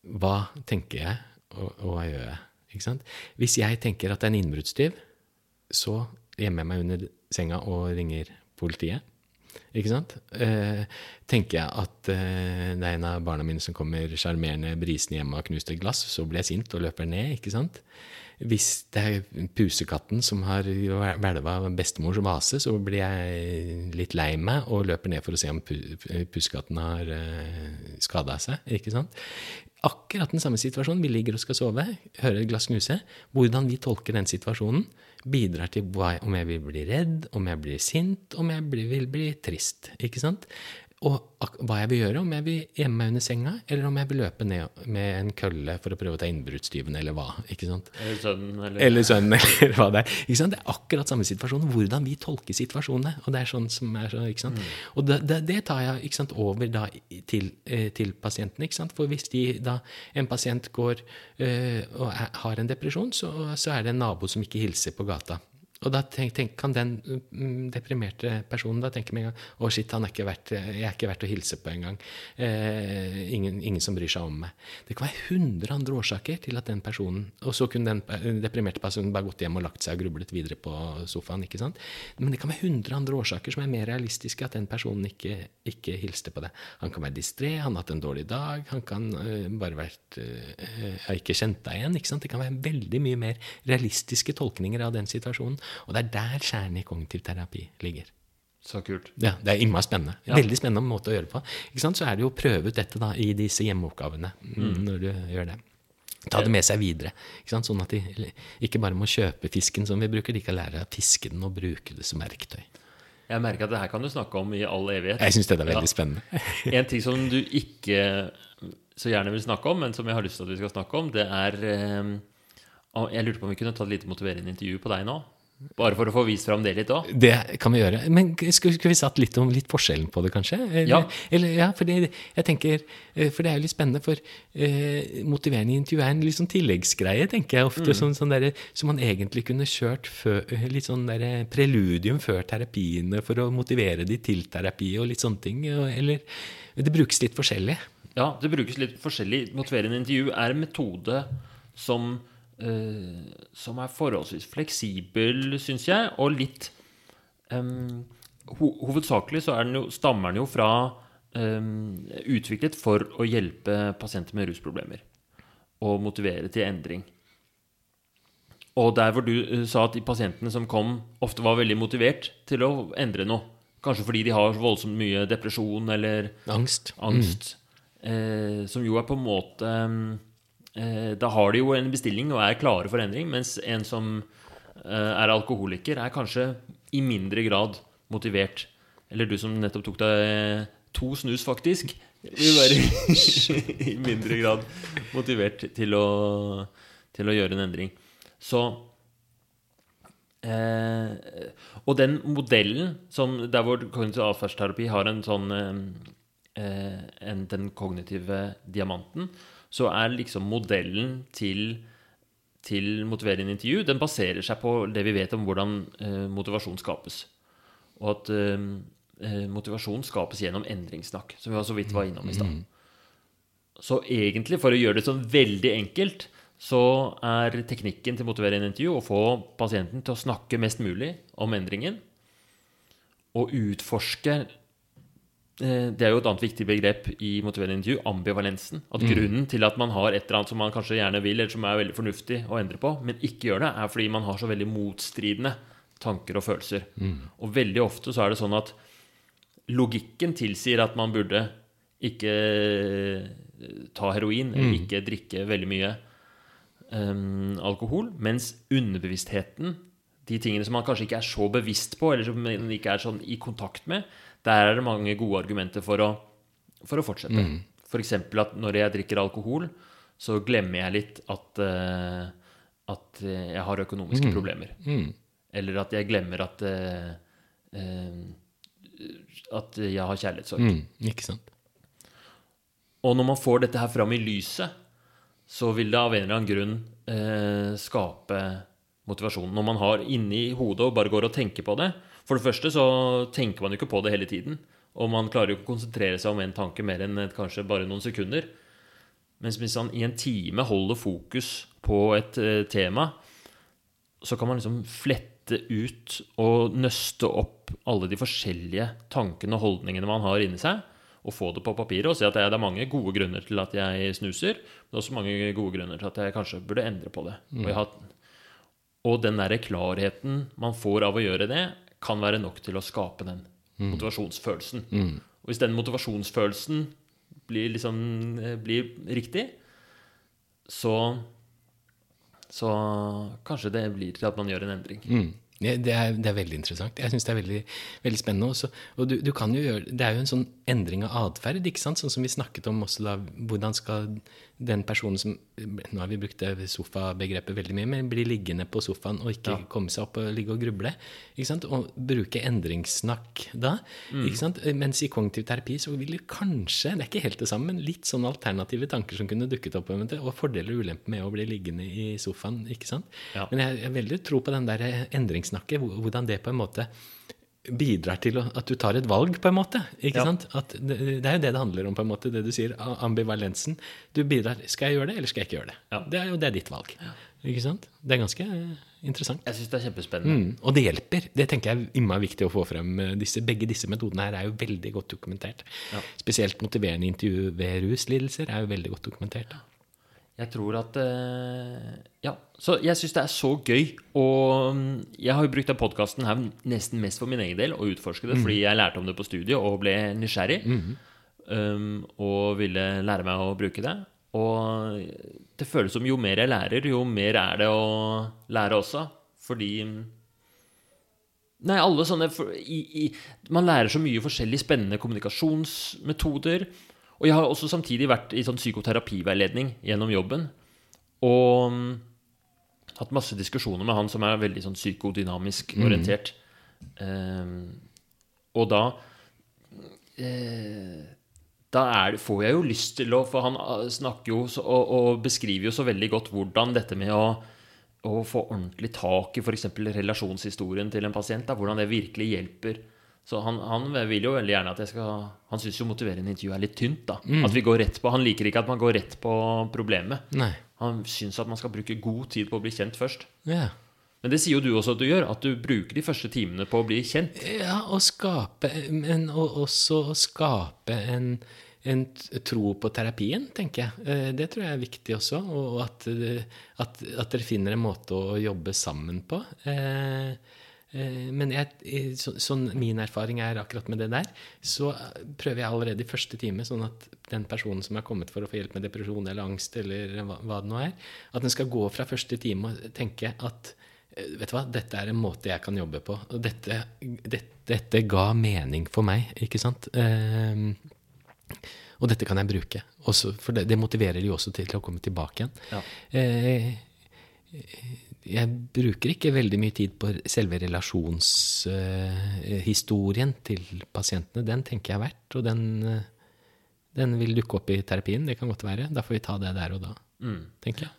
Hva tenker jeg, og, og hva gjør jeg? Ikke sant? Hvis jeg tenker at det er en innbruddstyv, så gjemmer jeg meg under senga og ringer politiet. Ikke sant? Eh, tenker jeg at eh, det er en av barna mine som kommer sjarmerende brisende hjem og har knust et glass, så blir jeg sint og løper ned. ikke sant? Hvis det er pusekatten som har hvelva bestemors vase, så blir jeg litt lei meg og løper ned for å se om pusekatten har uh, skada seg. ikke sant? Akkurat den samme situasjonen. Vi ligger og skal sove, hører et glass knuse. Hvordan vi tolker den situasjonen, bidrar til om jeg vil bli redd, om jeg blir sint, om jeg vil bli trist. ikke sant? Og hva jeg vil gjøre, om jeg vil gjemme meg under senga, eller om jeg vil løpe ned med en kølle for å prøve å ta innbruddstyven, eller hva. ikke sant? Eller sønnen, eller, Eller sønnen, eller hva det er. Ikke sant? Det er akkurat samme situasjon. Hvordan vi tolker situasjonene. Og det er sånn som er så, ikke sant? Og det, det, det tar jeg ikke sant, over da til, eh, til pasientene. ikke sant? For hvis de, da, en pasient går øh, og er, har en depresjon, så, så er det en nabo som ikke hilser på gata. Og da tenk, tenk, kan den mm, deprimerte personen da tenke med en gang Å, shit, han er verdt, jeg er ikke verdt å hilse på engang. Eh, ingen, ingen som bryr seg om meg. Det kan være hundre andre årsaker til at den personen Og så kunne den deprimerte personen bare gått hjem og lagt seg og grublet videre på sofaen. ikke sant? Men det kan være hundre andre årsaker som er mer realistiske at den personen ikke, ikke hilste på deg. Han kan være distré, han har hatt en dårlig dag, han kan uh, bare vært uh, har ikke kjent deg igjen. ikke sant? Det kan være veldig mye mer realistiske tolkninger av den situasjonen. Og det er der kjernen i kognitiv terapi ligger. Så kult. Ja, Det er innmari spennende. Ja. Veldig spennende måte å gjøre det på. Ikke sant? Så er det jo å prøve ut dette da, i disse hjemmeoppgavene mm. når du gjør det. Ta det med seg videre. Ikke sant? Sånn at de ikke bare må kjøpe fisken som vi bruker, de kan lære å fiske den og bruke det som verktøy. Jeg merker at det her kan du snakke om i all evighet. Jeg syns det er veldig Ja. spennende. En ting som du ikke så gjerne vil snakke om, men som jeg har lyst til at vi skal snakke om, det er eh, Jeg lurte på om vi kunne ta et lite motiverende intervju på deg nå? Bare for å få vist fram det litt òg? Det kan vi gjøre. Men skulle, skulle vi satt litt om litt forskjellen på det, kanskje? Eller, Ja. Eller, ja, for det, jeg tenker, eh, for det er jo litt spennende, for eh, motiverende intervju er en litt sånn tilleggsgreie, tenker jeg ofte. Sånn, sånn der, som man egentlig kunne kjørt før, eh, litt sånn der, preludium før terapiene for å motivere de til terapi og litt sånne ting. og- Eller Det brukes litt forskjellig. Ja, det brukes litt forskjellig. Motiverende intervju er en metode som, som er forholdsvis fleksibel, syns jeg, og litt um, ho Hovedsakelig så er den jo, stammer den jo fra um, Utviklet for å hjelpe pasienter med rusproblemer. Og motivere til endring. Og der hvor du uh, sa at de pasientene som kom, ofte var veldig motivert til å endre noe. Kanskje fordi de har voldsomt mye depresjon eller Angst. angst. Eh, som jo er på en måte eh, Da har de jo en bestilling og er klare for endring, mens en som eh, er alkoholiker, er kanskje i mindre grad motivert. Eller du som nettopp tok deg to snus, faktisk, vil være i mindre grad motivert til å, til å gjøre en endring. Så Eh, og den modellen som der hvor kognitiv atferdsterapi har en sånn eh, eh, en, Den kognitive diamanten, så er liksom modellen til til motiverende intervju Den baserer seg på det vi vet om hvordan eh, motivasjon skapes. Og at eh, eh, motivasjon skapes gjennom endringssnakk, som vi så vidt var innom i stad. Så egentlig, for å gjøre det sånn veldig enkelt, så er teknikken til motiverende intervju å få pasienten til å snakke mest mulig om endringen. Og utforske Det er jo et annet viktig begrep i motiverende intervju, ambivalensen. At grunnen til at man har et eller annet som man kanskje gjerne vil, eller som er veldig fornuftig å endre på, men ikke gjør det, er fordi man har så veldig motstridende tanker og følelser. Og veldig ofte så er det sånn at logikken tilsier at man burde ikke eh, ta heroin, eller ikke drikke veldig mye um, alkohol, mens underbevisstheten, de tingene som man kanskje ikke er så bevisst på, eller som man ikke er sånn i kontakt med, der er det mange gode argumenter for å, for å fortsette. For eksempel at når jeg drikker alkohol, så glemmer jeg litt at, uh, at jeg har økonomiske problemer. Mm. Eller at jeg glemmer at uh, uh, at jeg har kjærlighetssorg. Mm. Ikke sant? Og når man får dette her fram i lyset, så vil det av en eller annen grunn eh, skape motivasjon. Når man har inni hodet og bare går og tenker på det For det første så tenker man jo ikke på det hele tiden. Og man klarer jo ikke å konsentrere seg om en tanke mer enn kanskje bare noen sekunder. Mens hvis man i en time holder fokus på et eh, tema, så kan man liksom flette ut og nøste opp alle de forskjellige tankene og holdningene man har inni seg, og få det på papiret og se at det er, mange gode grunner til at jeg snuser, men også mange gode grunner til at jeg kanskje burde endre på det. Og, jeg har, og den derre klarheten man får av å gjøre det, kan være nok til å skape den motivasjonsfølelsen. Og hvis den motivasjonsfølelsen blir, liksom, eh, blir riktig, så så kanskje det blir til at man gjør en endring. Mm. Det, er, det er veldig interessant. Jeg syns det er veldig, veldig spennende. Også. Og du, du kan jo gjøre, det er jo en sånn endring av atferd, sånn som vi snakket om også da. Hvordan skal den personen som Nå har vi brukt sofabegrepet veldig mye, men bli liggende på sofaen og ikke Ja. komme seg opp og ligge og gruble. ikke sant? Og bruke endringssnakk da. ikke sant? Mens i kognitiv terapi så vil det kanskje, det er ikke helt det samme, men litt sånn alternative tanker som kunne dukket opp, og fordeler og ulemper med å bli liggende i sofaen. ikke sant? Ja. Men jeg har veldig tro på den der endringssnakket, hvordan det på en måte bidrar til at du tar et valg, på en måte. ikke Ja. sant? At det, det er jo det det handler om, på en måte, det du sier, ambivalensen. Du bidrar Skal jeg gjøre det, eller skal jeg ikke gjøre det? Ja. Det er jo det er ditt valg. Ikke sant? Det er ganske eh, interessant. Jeg syns det er kjempespennende. Mm, og det hjelper. Det tenker jeg er innmari viktig å få frem. Disse, begge disse metodene her er jo veldig godt dokumentert. Ja. Spesielt motiverende intervju ved ruslidelser er jo veldig godt dokumentert. Jeg tror at eh, Ja. Så jeg syns det er så gøy. Og mm, jeg har jo brukt den podkasten her nesten mest for min egen del, å utforske det, fordi jeg lærte om det på studiet og ble nysgjerrig. um, og ville lære meg å bruke det. Og det føles som jo mer jeg lærer, jo mer er det å lære også. Fordi Nei, alle sånne i, i, Man lærer så mye forskjellige spennende kommunikasjonsmetoder. Og jeg har også samtidig vært i sånn psykoterapiveiledning gjennom jobben. Og mm, hatt masse diskusjoner med han som er veldig sånn psykodynamisk orientert. Eh, og da uh, Da er, får jeg jo lyst til å For han eh, snakker jo så, og, og beskriver jo så veldig godt hvordan dette med å, å få ordentlig tak i f.eks. relasjonshistorien til en pasient, da, hvordan det virkelig hjelper. Så han, han vil jo veldig gjerne at jeg skal Han syns jo motiverende intervju er litt tynt. da At vi går rett på Han liker ikke at man går rett på problemet. Nei. Han syns at man skal bruke god tid på å bli kjent først. Ja. Men det sier jo du også at du gjør. At du bruker de første timene på å bli kjent. Ja, og skape Men og også å skape en, en tro på terapien, tenker jeg. Eh, Det tror jeg er viktig også. Og at, eh, at, at dere finner en måte å jobbe sammen på. Eh, Men jeg, eh, så, sånn min erfaring er akkurat med det der, så eh, prøver jeg allerede i første time, sånn at den personen som er kommet for å få hjelp med depresjon eller angst, eller hva, hva det nå er, at den skal gå fra første time og tenke at eh, Vet du hva, dette er en måte jeg kan jobbe på. Og dette, dette, dette ga mening for meg, ikke sant? Um, og dette kan jeg bruke. Også, for det, det motiverer de også til å komme tilbake igjen. Ja. Eh, jeg bruker ikke veldig mye tid på selve relasjonshistorien til pasientene. Den tenker jeg er verdt, og den, uh, den vil dukke opp i terapien. Det kan godt være. Da får vi ta det der og da, tenker jeg.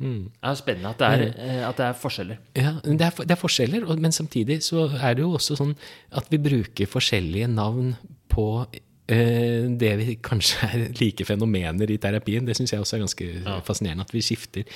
Mm. Det er spennende at det er, eh, at det er forskjeller. Ja, det er, det er forskjeller, og- men samtidig så er det jo også sånn at vi bruker forskjellige navn på eh, det vi kanskje er like fenomener i terapien. Det syns jeg også er ganske fascinerende. At vi skifter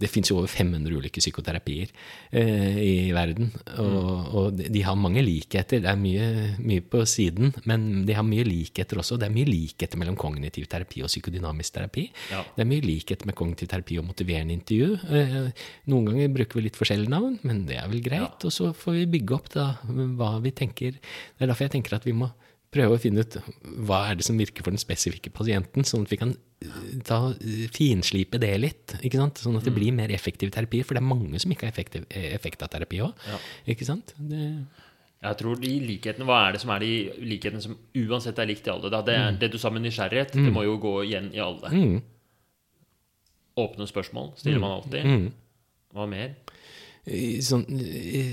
Det fins jo over 500 ulike psykoterapier eh, i verden. Og, og de har mange likheter. Det er mye, mye på siden, men de har mye likheter også. Det er mye likheter mellom kognitiv terapi og psykodynamisk terapi. Ja. Det er mye likhet med kognitiv terapi og motiverende intervju. Eh, Noen ganger bruker vi litt forskjellige navn, men det er vel greit. Og så får vi bygge opp da hva vi tenker. Det er derfor jeg tenker at vi må prøve å finne ut hva er det som virker for den spesifikke pasienten, sånn at vi kan eh, ta, eh, finslipe det litt. ikke sant? Sånn at det blir mer effektiv terapi. For det er mange som ikke har effektiv, eh, effekt av terapi òg. Ja. Ikke sant? Det, Jeg tror de likhetene, Hva er det som er de likhetene som uansett er likt i alle? Da? Det, er, det du sa med nysgjerrighet, det må jo gå igjen i alle. mm, Åpne spørsmål stiller man alltid. mm. Hva mer? Sånn,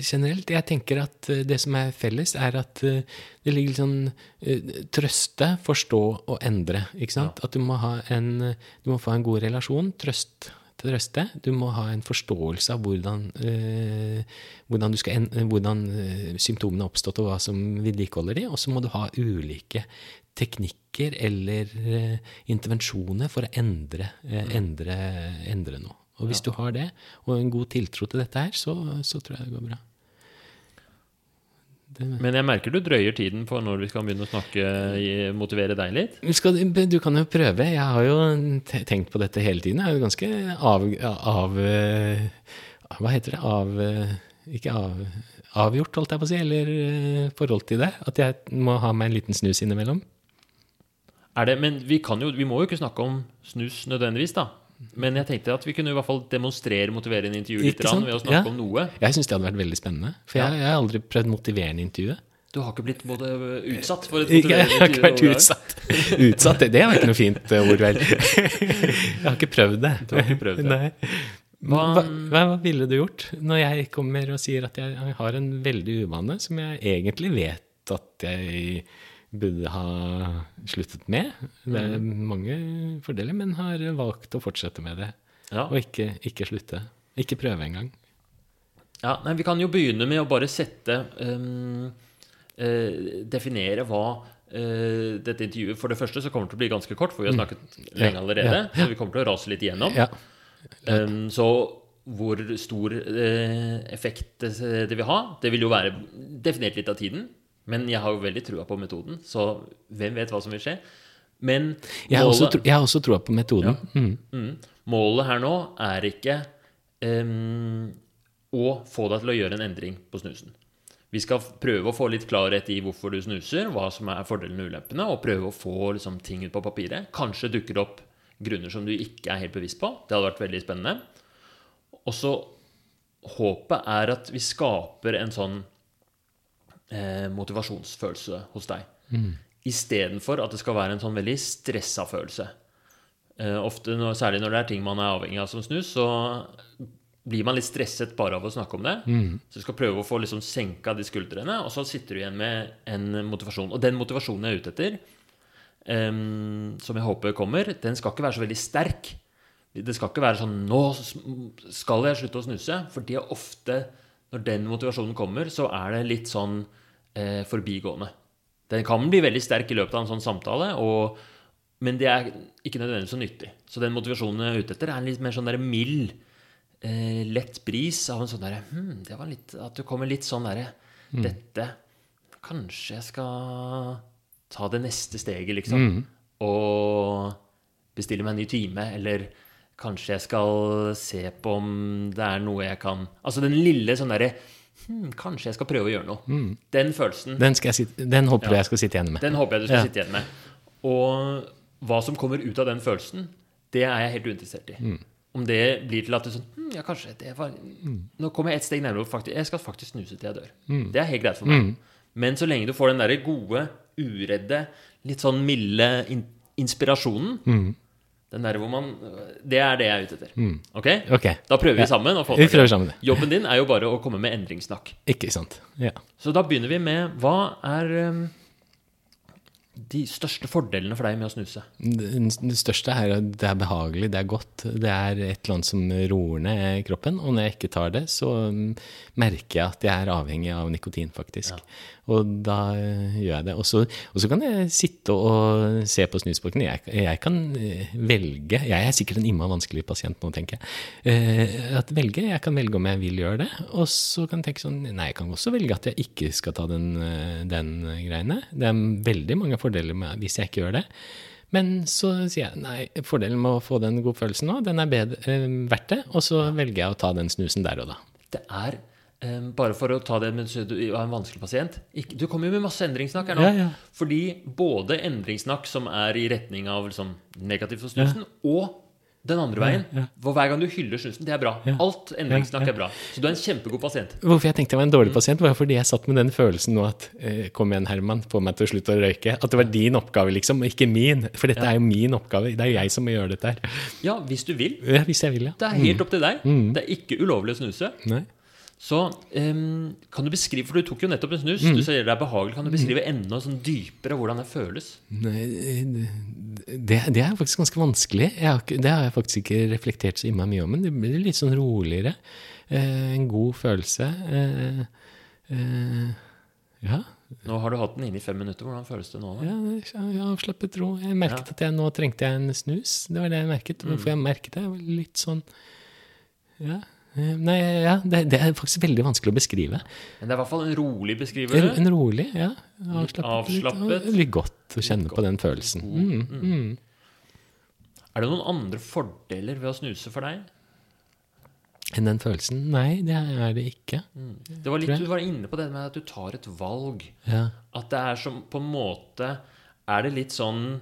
generelt, jeg tenker at eh, det som er felles, er at eh, det ligger litt sånn eh, trøste, forstå og endre. Ikke sant? At du må ha en Du må få en god relasjon, trøst trøste. Du må ha en forståelse av hvordan, eh, hvordan, du skal hvordan symptomene har oppstått, og hva som vedlikeholder de. Og så må du ha ulike teknikker eller intervensjoner for å endre, endre, endre noe. Og hvis du har det, og en god tiltro til dette her, så, så tror jeg det går bra. Det, Men jeg merker du drøyer tiden på når vi skal begynne å snakke motivere deg litt. Du skal, du kan jo prøve. Jeg har jo tenkt på dette hele tiden. Jeg er jo ganske av, av eh, Hva heter det? Av eh, Ikke av, avgjort, holdt jeg på å si, eller eh, forhold til det. At jeg må ha meg en liten snus innimellom. Er det, men vi, kan jo, vi må jo ikke snakke om snus nødvendigvis, da. Men jeg tenkte at vi kunne i hvert fall demonstrere motiverende intervju litt rann, ved å snakke Ja. om noe. Jeg syns det hadde vært veldig spennende. For jeg, jeg har aldri prøvd motiverende intervju. Du har ikke blitt både utsatt for et motiverende intervju? jeg har ikke vært utsatt. Utsatt, det, det var ikke noe fint eh, ord, vel. Jeg har ikke prøvd det. Du har ikke prøvd det. Nei. Hva, hva, hva ville du gjort når jeg kommer og sier at jeg har en veldig uvane som jeg egentlig vet at jeg burde ha sluttet med? Det er Mm. mange fordeler, men har valgt å fortsette med det. Ja. Og ikke, ikke slutte. Ikke prøve engang. Ja, nei, Vi kan jo begynne med å bare sette um, uh, Definere hva uh, dette intervjuet For det første så kommer det til å bli ganske kort, for vi har snakket lenge allerede. ja, Så vi kommer til å rase litt igjennom. Ja. Ehm, så hvor stor uh, effekt det vil ha, det vil jo være definert litt av tiden. Men jeg har jo veldig trua på metoden, så hvem vet hva som vil skje. Men Jeg har også, målet- tro- jeg har også trua på metoden. Mm. Mm. Målet her nå er ikke um, å få deg til å gjøre en endring på snusen. Vi skal prøve å få litt klarhet i hvorfor du snuser, hva som er fordelene og ulempene, og prøve å få liksom, ting ut på papiret. Kanskje dukker det opp grunner som du ikke er helt bevisst på. Det hadde vært veldig spennende. Og så håpet er at vi skaper en sånn eh, motivasjonsfølelse hos deg. istedenfor at det skal være en sånn veldig stressa følelse. Eh, ofte, når, Særlig når det er ting man er avhengig av som snus, så blir man litt stresset bare av å snakke om det. Så du skal prøve å få liksom senka de skuldrene, og så sitter du igjen med en motivasjon. Og den motivasjonen jeg er ute etter, um, som jeg håper kommer, den skal ikke være så veldig sterk. Det skal ikke være sånn 'Nå skal jeg slutte å snuse'. For det er ofte, når den motivasjonen kommer, så er det litt sånn eh, forbigående. Den kan bli veldig sterk i løpet av en sånn samtale, og, men det er ikke nødvendigvis så nyttig. Så den motivasjonen jeg er ute etter, er en litt mer sånn der mild, eh, lett bris av en sånn derre hm, det var litt, At du kommer litt sånn derre Dette Kanskje jeg skal ta det neste steget, liksom. Og bestille meg en ny time, eller kanskje jeg skal se på om det er noe jeg kan Altså den lille sånn derre hm, Kanskje jeg skal prøve å gjøre noe. Den følelsen Den, skal jeg sitte, den håper jeg skal sitte igjen med. den håper jeg du skal Ja. sitte igjen med. Og hva som kommer ut av den følelsen, det er jeg helt uinteressert i. Mm. Om det blir til at du sånn hm, Ja, kanskje det var Nå kommer jeg et steg nærmere. Faktisk, jeg skal faktisk snuse til jeg dør. Mm. Det er helt greit for meg. Men så lenge du får den derre gode, uredde, litt sånn milde in inspirasjonen Mm. Den der hvor man Det er det jeg er ute etter. Ok? Ok, Da prøver vi sammen. å få til det. prøver sammen. Jobben din er jo bare å komme med endringssnakk. Ikke sant. Ja. Så da begynner vi med hva er um, de største fordelene for deg med å snuse? Det største er at det er behagelig, det er godt. Det er et eller annet som roer ned kroppen. Og når jeg ikke tar det, så mm, merker jeg at jeg er avhengig av nikotin, faktisk. Og da eh, gjør jeg det. Og så, kan jeg sitte og se på snusboken. Jeg, jeg kan eh, velge Jeg er sikkert en imma vanskelig pasient nå, tenker jeg. Eh, at velge, Jeg kan velge om jeg vil gjøre det. Og så kan jeg tenke sånn Nei, jeg kan også velge at jeg ikke skal ta den, den greiene. Det er veldig mange fordeler med hvis jeg ikke gjør det. Men så sier jeg nei, fordelen med å få den godfølelsen nå, den er bedre, eh, verdt det. Og så velger jeg å ta den snusen der og da. Det er um, Bare for å ta det mens du er en vanskelig pasient ikke, Du kommer jo med masse endringssnakk her nå. Ja, ja. Fordi både endringssnakk som er i retning av liksom, negativt for snusen, og den andre veien. For hver gang du hyller snusen, det er bra. Alt endringssnakk er bra. Så du er en kjempegod pasient. Hvorfor jeg tenkte jeg var en dårlig pasient, var fordi jeg satt med den følelsen nå at eh, kom igjen, Herman, få meg til å slutte å røyke. At det var din oppgave, liksom, og ikke min. For dette er jo min oppgave. Det er jo jeg som må gjøre dette her. Ja, hvis du vil. Ja, hvis jeg vil, ja. Det er helt opp til deg. Det er ikke ulovlig å snuse. Nei. Så um, kan du beskrive, for du tok jo nettopp en snus, du sier det er behagelig. Kan du beskrive enda sånn dypere hvordan det føles? Nei, det, det er faktisk ganske vanskelig. Har, det har jeg faktisk ikke reflektert så innmari mye om, men det blir litt sånn roligere. Eh, en god følelse. Eh, eh, ja, Nå har du hatt den inne i fem minutter. Hvordan føles det nå? Da? ja, avslappet ro. Jeg merket at jeg nå trengte jeg en snus. Det var det jeg merket. Hvorfor jeg merket det? Var Litt sånn Ja. Eh, Nei, ja, det, det er faktisk veldig vanskelig å beskrive. Men det er i hvert fall en rolig En, en rolig, ja. Avslappet. avslappet. Litt, litt godt å kjenne på den følelsen. Mm, mm. Er det noen andre fordeler ved å snuse for deg? Enn den følelsen? Nei, det er det ikke. Det var litt, Du var inne på det med at du tar et valg. Ja. At det er som på en måte Er det litt sånn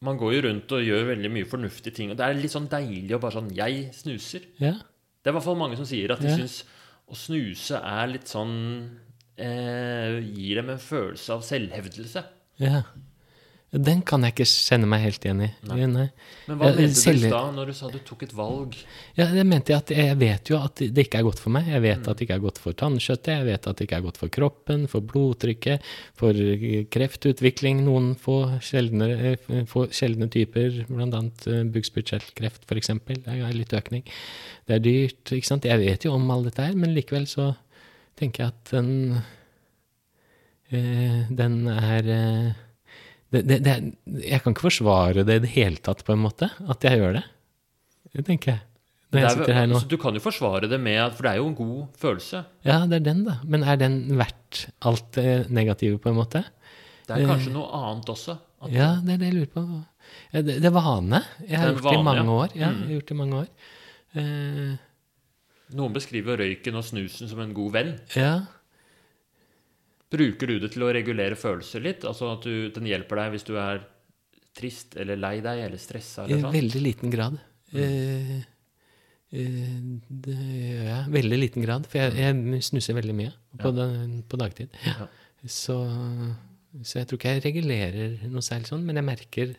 Man går jo rundt og gjør veldig mye fornuftige ting, og det er litt sånn deilig å bare sånn Jeg snuser. ja. Det er i hvert fall mange som sier at de Ja. syns å snuse er litt sånn eh, Gir dem en følelse av selvhevdelse. ja. Den kan jeg ikke kjenne meg helt igjen i. Nei. Nei. Men hva mente du selv- du da når du sa du tok et valg? Ja, det mente jeg at jeg vet jo at det ikke er godt for meg. Jeg Mm. vet at det ikke er godt for tannkjøttet, jeg vet at det ikke er godt for kroppen, for blodtrykket, for kreftutvikling. Noen få sjeldne, eh, få sjeldne typer, bl.a. bukspyttkjertelkreft f.eks. Det er litt økning. Det er dyrt, ikke sant. Jeg vet jo om alt dette her, men likevel så tenker jeg at den eh, Den er eh, det, det, det, jeg kan ikke forsvare det i det hele tatt, på en måte, at jeg gjør det. Det tenker jeg. Når jeg er sitter her nå. altså, du kan jo forsvare det med For det er jo en god følelse. Ja, det er den, da. Men er den verdt alt det negative, på en måte? Det er kanskje noe annet også. Ja, det er det jeg lurer på. Det, er vane. Jeg har gjort det i mange år. Ja, jeg har gjort det i mange år. Eh, Noen beskriver røyken og snusen som en god venn. ja. Bruker du det til å regulere følelser litt? Altså at du, den hjelper deg hvis du er trist eller lei deg eller stressa I veldig liten grad. Mm. eh, det gjør jeg. Veldig liten grad. For jeg, jeg snuser veldig mye på, den, på dagtid. Ja. Så Så jeg tror ikke jeg regulerer noe særlig sånn, men jeg merker,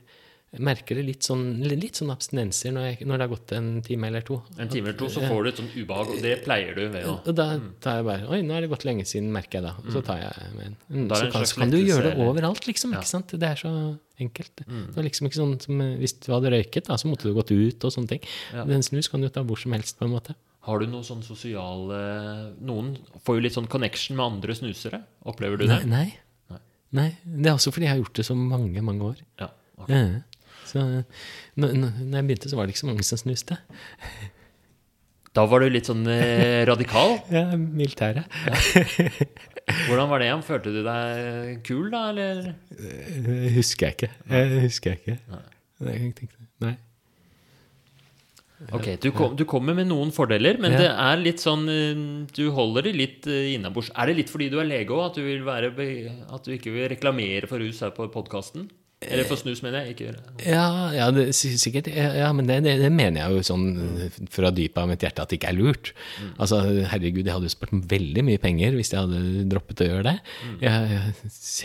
jeg merker det litt sånn, litt sånn abstinenser når, jeg, når det har gått en time eller to. En time eller to, så får du et sånt ubehag, og det pleier du ved å Og da tar jeg bare Oi, nå er det gått lenge siden, merker jeg da. Og så tar jeg med en. Mm, så kan, så kan du gjøre det overalt, liksom. ikke sant? Det er så enkelt. Det var liksom ikke sånn som Hvis du hadde røyket, da, så måtte du gått ut og sånne ting. Ja. Men snus kan du ta hvor som helst, på en måte. Har du noe sånn sosiale Noen får jo litt sånn connection med andre snusere. Opplever du det? nei. Nei. Nei. Det er også fordi jeg har gjort det så mange, mange år. Ja. ok. Ja. Så når, når jeg begynte, så var det ikke så mange som snuste. Da var du litt sånn eh, radikal. Ja, militæret. Hvordan var det? igjen? Følte du deg kul, da, eller? Det Husker jeg ikke. Jeg Husker jeg ikke. Nei. Nei. Ok, du, kom, du kommer med noen fordeler, men Ja. det er litt sånn eh, Du holder det litt eh, innabords. Er det litt fordi du er lege òg, at, at du ikke vil reklamere for rus her på podkasten? Eller for snus, mener jeg. Ikke Ja, ja det, si- sikkert. Ja, men det, det, det mener jeg jo sånn fra dypet av mitt hjerte at det ikke er lurt. Altså, herregud, jeg hadde jo spart veldig mye penger hvis jeg hadde droppet å gjøre det. Mm. jeg,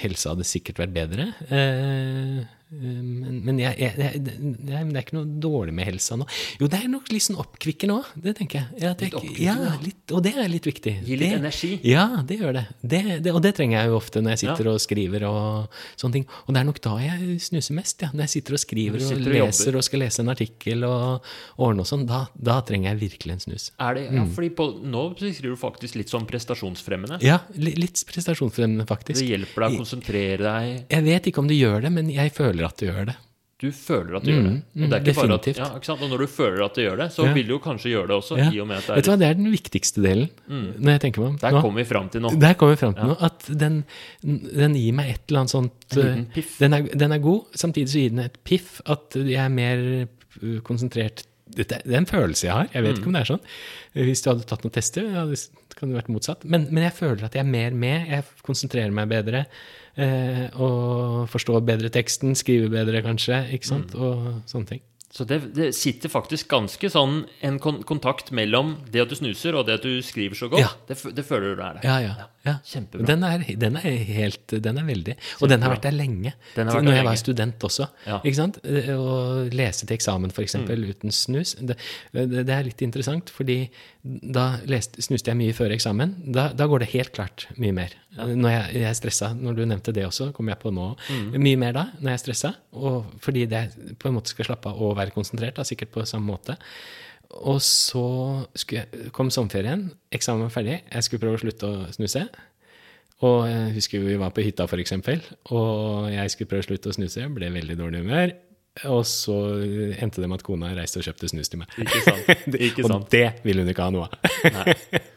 helsa hadde sikkert vært bedre. Eh, men, men, jeg, jeg, jeg, det, det er- ikke noe dårlig med helsa nå. Jo, det er nok litt sånn oppkvikkende òg. Det tenker jeg. Ja, tenker, Litt ja, litt, og det er litt viktig. Gi litt Det- energi. Ja, det gjør det. Det, det. Og det trenger jeg jo ofte når jeg sitter og skriver og sånne ting. Og det er nok da jeg snuser mest. Ja. Når jeg sitter og skriver sitter og og leser og skal lese en artikkel og ordne og sånn, da, da trenger jeg virkelig en snus. Er det, ja, fordi på, Nå skriver du faktisk litt sånn prestasjonsfremmende. Ja, litt prestasjonsfremmende, faktisk. Det hjelper deg å konsentrere deg. Jeg vet ikke om det gjør det, men jeg føler at det gjør det. Du føler at du gjør det. Og, det er ikke bare at, definitivt. ja, og når du føler at du gjør det, så Ja. vil du jo kanskje gjøre det også. Ja. i og med at Det er, Vet du hva, det er den viktigste delen, når jeg tenker meg om. Der kommer vi fram til nå. Der kommer vi fram til noe. At den, den gir meg et eller annet sånt En eh, piff. Den er, den er god, samtidig så gir den et piff. At jeg er mer eh, konsentrert Det er en følelse jeg har. Jeg vet Mm. ikke om det er sånn. Hvis du hadde tatt noen tester, ja, det kan det vært motsatt. Men, men jeg føler at jeg er mer med. Jeg konsentrerer meg bedre. Eh, og forstår bedre teksten, skriver bedre kanskje, ikke sant? Mm. Og sånne ting. Så det, det sitter faktisk ganske sånn en kon kontakt mellom det at du snuser, og det at du skriver så godt. Ja. Det, det føler du er der. Ja, ja. ja. Kjempebra. Den er, den er helt Den er veldig Og den har vært der lenge. Den har vært Når jeg lenge. var student også. Ja. Ikke sant? Eh, Å lese til eksamen, f.eks., Mm. uten snus, det, det, det er litt interessant, fordi da leste, snuste jeg mye før eksamen. Da, da går det helt klart mye mer. Når jeg, jeg er stressa, når du nevnte det også, kom jeg på nå. Mm. Mye mer da, når jeg er stressa. Og fordi det på en måte skal slappe av og være konsentrert, da, sikkert på samme måte. Og så jeg, kom sommerferien, eksamen var ferdig, jeg skulle prøve å slutte å snuse. Og jeg husker vi var på hytta, eksempel, og jeg skulle prøve å slutte å snuse, ble veldig dårlig humør. Og så endte det med at kona reiste og kjøpte snus til meg. Ikke sant? Ikke og det ville hun ikke ha noe av. Nei.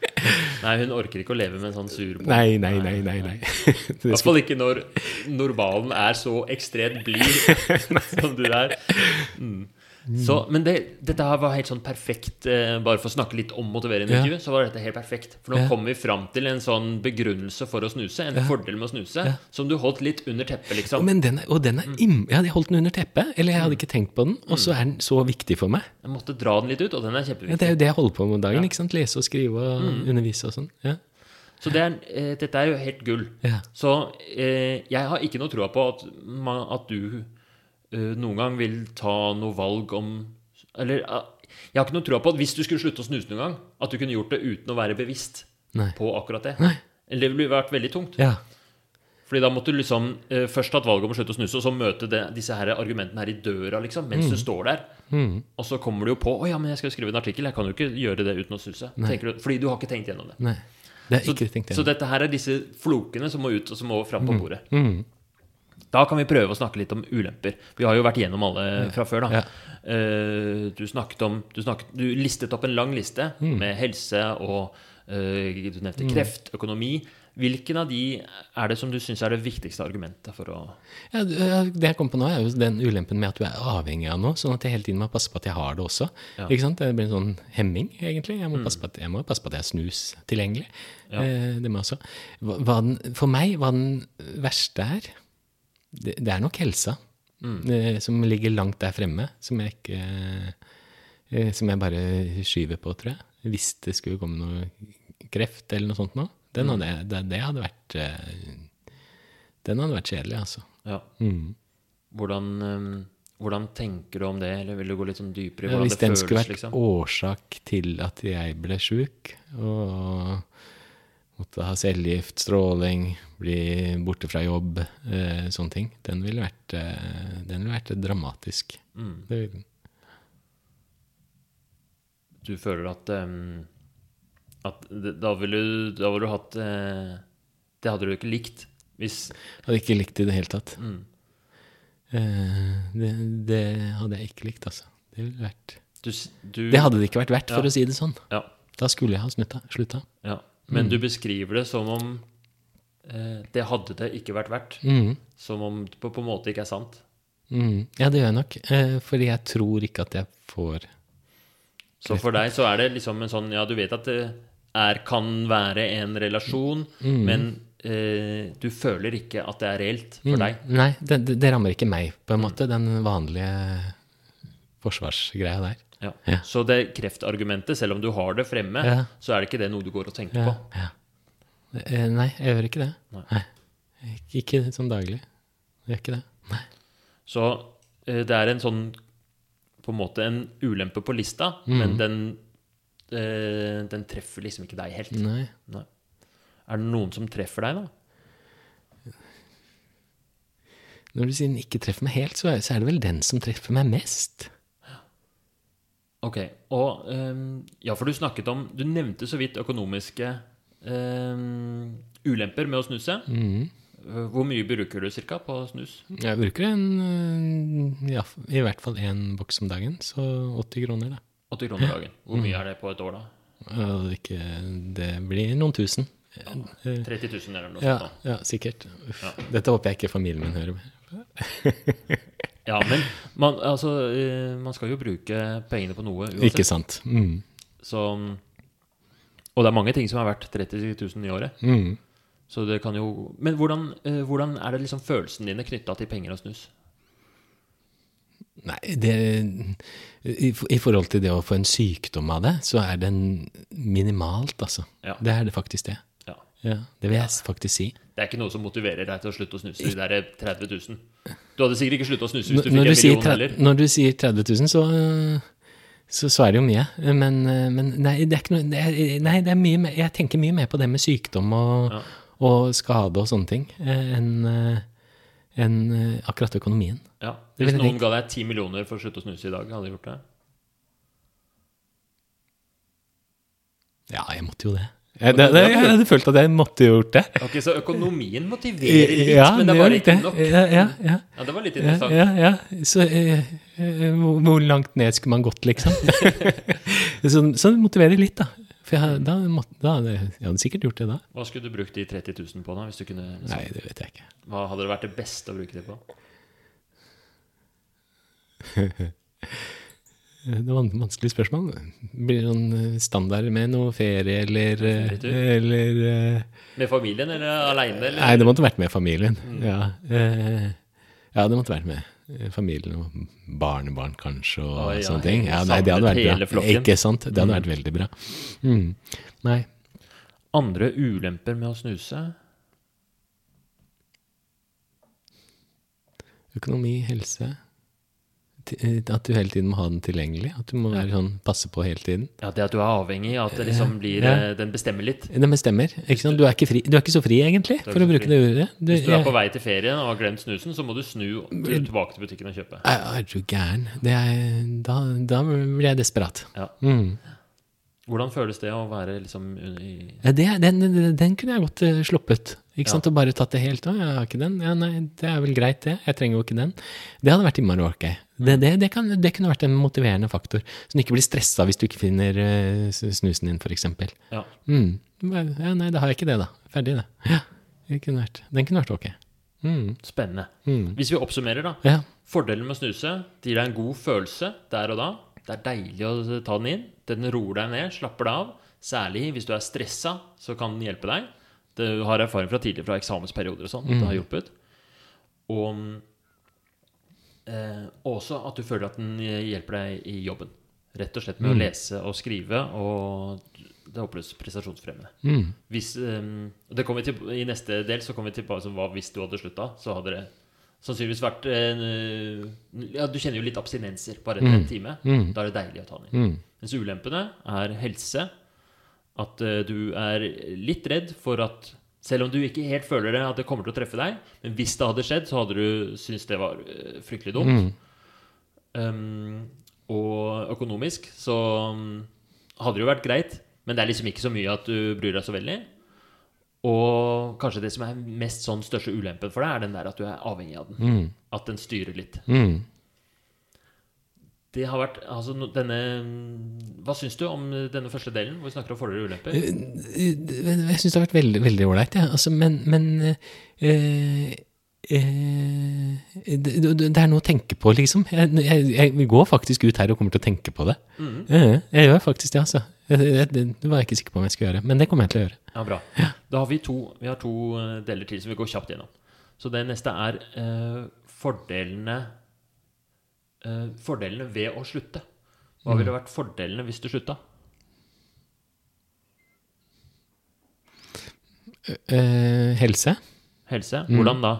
Nei, hun orker ikke å leve med en sånn sur på. Nei, nei, nei. nei, nei. I hvert fall ikke når normalen er så ekstremt blid som du er. Mm. Så, men det, dette her var helt sånn perfekt. Eh, bare for å snakke litt om motiverende Ja. så var dette helt perfekt. For nå Ja. kommer vi fram til en sånn begrunnelse for å snuse. En fordel med å snuse. Som du holdt litt under teppet, liksom. Men den er, og den er im Jeg hadde holdt den under teppet, eller jeg hadde ikke tenkt på den, og så er den så viktig for meg. Jeg måtte dra den litt ut, og den er Ja, kjempeviktig. det er jo det jeg holder på med om dagen. ikke sant? Lese og skrive og undervise og sånn. Ja. Så det er, eh, dette er jo helt gull. Ja. Så eh, jeg har ikke noe troa på at, at du noen gang vil ta noe valg om Eller eh, jeg har ikke noe tro på at hvis du skulle slutte å snuse noen gang, at du kunne gjort det uten å være bevisst Nei. på akkurat det. Nei. Eller det ville vært veldig tungt. Ja. Fordi da måtte du liksom eh, først tatt valget om å slutte å snuse, og så møte det, disse her argumentene her i døra, liksom, mens du står der. Og så kommer du jo på 'Å ja, men jeg skal jo skrive en artikkel. Jeg kan jo ikke gjøre det uten å snuse'. Du, fordi du har ikke tenkt gjennom det. Nei. Det er Så, ikke tenkt så dette her er disse flokene som må ut, og som må fram på bordet. Mm. Da kan vi prøve å snakke litt om ulemper. Vi har jo vært gjennom alle fra før. da Ja. Eh, Du snakket om du, snakket, du listet opp en lang liste Mm. med helse og eh, Du nevnte kreft, økonomi. Hvilken av de er det som du syns er det viktigste argumentet for å Ja, det jeg kom på nå, er jo den ulempen med at du er avhengig av noe, sånn at jeg hele tiden må passe på at jeg har det også. Ja. Ikke sant? Det blir en sånn hemming, egentlig. Jeg må, passe, på at, jeg må passe på at jeg har snus tilgjengelig. Eh, det må jeg også. Hva, hva den, for meg, hva den verste er, det, det er nok helsa. eh, som ligger langt der fremme, som jeg ikke eh, Som jeg bare skyver på, tror jeg. Hvis det skulle komme noe kreft eller noe sånt nå. Den hadde, mm. det, det hadde vært eh, Den hadde vært kjedelig, altså. Ja. Mm. Hvordan, hvordan tenker du om det, eller vil du gå litt sånn dypere i hvordan Ja, føles? hvis det den skulle vært liksom? årsak til at jeg ble sjuk, og måtte ha cellegift, stråling, bli borte fra jobb, eh, sånne ting, den ville vært, eh, den ville vært dramatisk. Mm. Den. Du føler at, um, at da ville du, ville du hatt eh, Det hadde du ikke likt hvis Hadde ikke likt det i det hele tatt. mm, Eh, det, det hadde jeg ikke likt, altså. Det ville vært du, du, Det hadde det ikke vært verdt, for Ja. å si det sånn. Ja. Da skulle jeg ha snutta, slutta. ja. Men Mm. du beskriver det som om eh, det hadde det ikke vært verdt. Mm. Som om det på, på en måte ikke er sant. Mm. Ja, det gjør jeg nok. Eh, fordi jeg tror ikke at jeg får Så for deg så er det liksom en sånn Ja, du vet at det er, kan være en relasjon, Mm. men eh, du føler ikke at det er reelt for Mm. deg. Nei, det, det, det rammer ikke meg, på en måte. Den vanlige forsvarsgreia der. Ja. Ja. Så det kreftargumentet, selv om du har det fremme, Ja. så er det ikke det noe du går og tenker på. ja. Eh, Nei, jeg gjør ikke det. Nei. Ikke, ikke sånn daglig. Jeg gjør ikke det. Nei. Så eh, det er en sånn på en måte en ulempe på lista, Mm. men den, eh, den treffer liksom ikke deg helt. Nei. Nei. Er det noen som treffer deg, da? Når du sier den ikke treffer meg helt, så er det vel den som treffer meg mest. Ok, og um, Ja, for du snakket om Du nevnte så vidt økonomiske um, ulemper med å snuse. Mm. Eh, Hvor mye bruker du cirka på snus? Jeg bruker en, øh, ja, i hvert fall én boks om dagen, så 80 kroner, da. 80 kroner dagen. Hvor mye er det på et år, da? Ikke, det blir noen tusen. Ja, 30 000 eller noe sånt? da. ja sikkert. Uff. Ja. Dette håper jeg ikke familien min hører. Ja, men man, altså, eh, man skal jo bruke pengene på noe uansett. Ikke sant? Mm. Så, og det er mange ting som er verdt 30 000 i året. Mm. Så det kan jo Men hvordan, eh, hvordan er det liksom følelsene dine knytta til penger og snus? Nei, det i, I forhold til det å få en sykdom av det, så er den minimalt, altså. Ja. Det er det faktisk det. Ja. Det vil jeg faktisk si. Det er ikke noe som motiverer deg til å slutte å snuse de der 30 000. Du hadde sikkert ikke slutta å snuse hvis du fikk en million heller. når du sier 30 000, så, så, så er det jo mye. Men, men nei, det er ikke noe det er, Nei, det er mye mer, jeg tenker mye mer på det med sykdom og, Ja. og skade og sånne ting eh, enn en eh, akkurat økonomien. Ja. Hvis noen ga deg 10 millioner for å slutte å snuse i dag, hadde du gjort det? Ja, jeg måtte jo det. Jeg, det, det, jeg hadde følt at jeg måtte gjort det. Ok, Så økonomien motiverer litt, Ja, men det var ikke det. nok? Ja, ja, ja. Ja, Det var litt interessant. ja, ja. Så eh, eh, hvor, langt ned skulle man gått, liksom? så, så det motiverer litt, da. For jeg, da, da jeg hadde sikkert gjort det da. Hva skulle du brukt de 30 000 på, da? Hvis du kunne, liksom, Nei, det vet jeg ikke. Hva hadde det vært det beste å bruke det på? Det var et vanskelig spørsmål. Blir det noen eh, standard med noe ferie eller eh, Eller eh, Med familien eller aleine? Nei, det måtte vært med familien. Ja, eh, ja, det måtte vært med eh, familien og barnebarn kanskje og Å, ja, sånne ting. Ja, nei, det hadde vært bra. Ikke sant? Det hadde vært veldig bra. Mm. Nei. Andre ulemper med å snuse? Økonomi, helse eh, At du hele tiden må ha den tilgjengelig. At du må være sånn, passe på hele tiden. Ja, Det at du er avhengig, at det liksom blir Ja. eh, Den bestemmer litt. Den bestemmer. Ikke sant? Du, er ikke fri. du er ikke så fri, egentlig, for å bruke fri. det ordet. Du, Hvis du er på vei til ferien og har glemt snusen, så må du snu tilbake til butikken og kjøpe. Er du gæren? Da, da blir jeg desperat. Ja. Mm. Hvordan føles det å være liksom i Ja, det, den, den, kunne jeg godt eh, sluppet. Ikke Ja. sant? Og bare tatt det helt 'Å, Jeg har ikke den. Ja, nei, det er vel greit, det. Jeg trenger jo ikke den. Det hadde vært i Marokko. Det, det, det, kan, det kunne vært en motiverende faktor. Så du ikke blir stressa hvis du ikke finner eh, snusen din, f.eks. Ja. Mm. Ja, nei, da har jeg ikke det, da. Ferdig, det. Ja, det kunne vært, den kunne vært ok. Mm. Spennende. Mm. Hvis vi oppsummerer, da. Ja. Fordelen med å snuse det gir deg en god følelse der og da. Det er deilig å ta den inn. Den roer deg ned, slapper deg av. Særlig hvis du er stressa, så kan den hjelpe deg. Du har erfaring fra tidligere fra eksamensperioder og sånn. at Det har hjulpet. Og eh, også at du føler at den hjelper deg i jobben. Rett og slett med å lese og skrive. Og det oppleves prestasjonsfremmende. Mm. Hvis, eh, det kommer vi til, I neste del så kommer vi tilbake til hva hvis du hadde slutta. Så hadde det sannsynligvis vært eh, Ja, du kjenner jo litt abstinenser bare etter en time. Mm. Da er det deilig å ta den inn. Mm. Mens ulempene er helse. At eh, du er litt redd for at Selv om du ikke helt føler det at det kommer til å treffe deg, men hvis det hadde skjedd, så hadde du syntes det var eh, fryktelig dumt. Mm. Um, og økonomisk så um, hadde det jo vært greit, men det er liksom ikke så mye at du bryr deg så veldig. Og kanskje det som er mest sånn største ulempen for deg, er den der at du er avhengig av den. Mm. At den styrer litt. Mm. Det har vært, altså denne Hva syns du om denne første delen, hvor vi snakker om fordeler og ulemper? Jeg syns det har vært veldig veldig ålreit, ja. altså, men, men øh, øh, det, det er noe å tenke på, liksom. Jeg, jeg, jeg går faktisk ut her og kommer til å tenke på det. Mm. Eh, jeg gjør faktisk det, altså. Jeg- Det det var jeg ikke sikker på om jeg skulle gjøre, men det kommer jeg til å gjøre. Ja, bra. Da har vi to, vi har to eh, deler til som vi går kjapt gjennom. Så det neste er eh, fordelene eh, Fordelene ved å slutte. Hva ville vært fordelene hvis du slutta? Eh, helse. Helse? Hvordan da?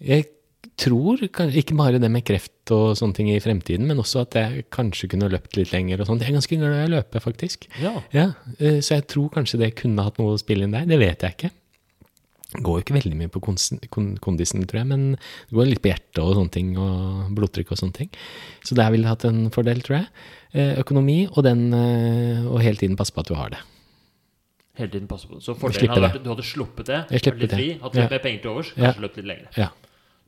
Jeg tror ikke bare det med kreft og sånne ting i fremtiden, men også at jeg kanskje kunne løpt litt lenger og sånt. Jeg er ganske glad i å løpe, faktisk. Ja. Ja, eh, så jeg tror kanskje det kunne hatt noe å spille inn der. Det vet jeg ikke. Går jo ikke veldig mye på kondisen, tror jeg, men det går litt på hjertet og sånne ting, og blodtrykk og sånne ting. Så der ville jeg hatt en fordel, tror jeg. Eh, Økonomi, og den eh, og hele tiden passe på at du har det. Hele tiden passe på det. Så fordelen hadde vært at du hadde sluppet det, vært litt fri, hatt Ja. mer penger til overs, Ja. kanskje løpt litt lenger. Ja.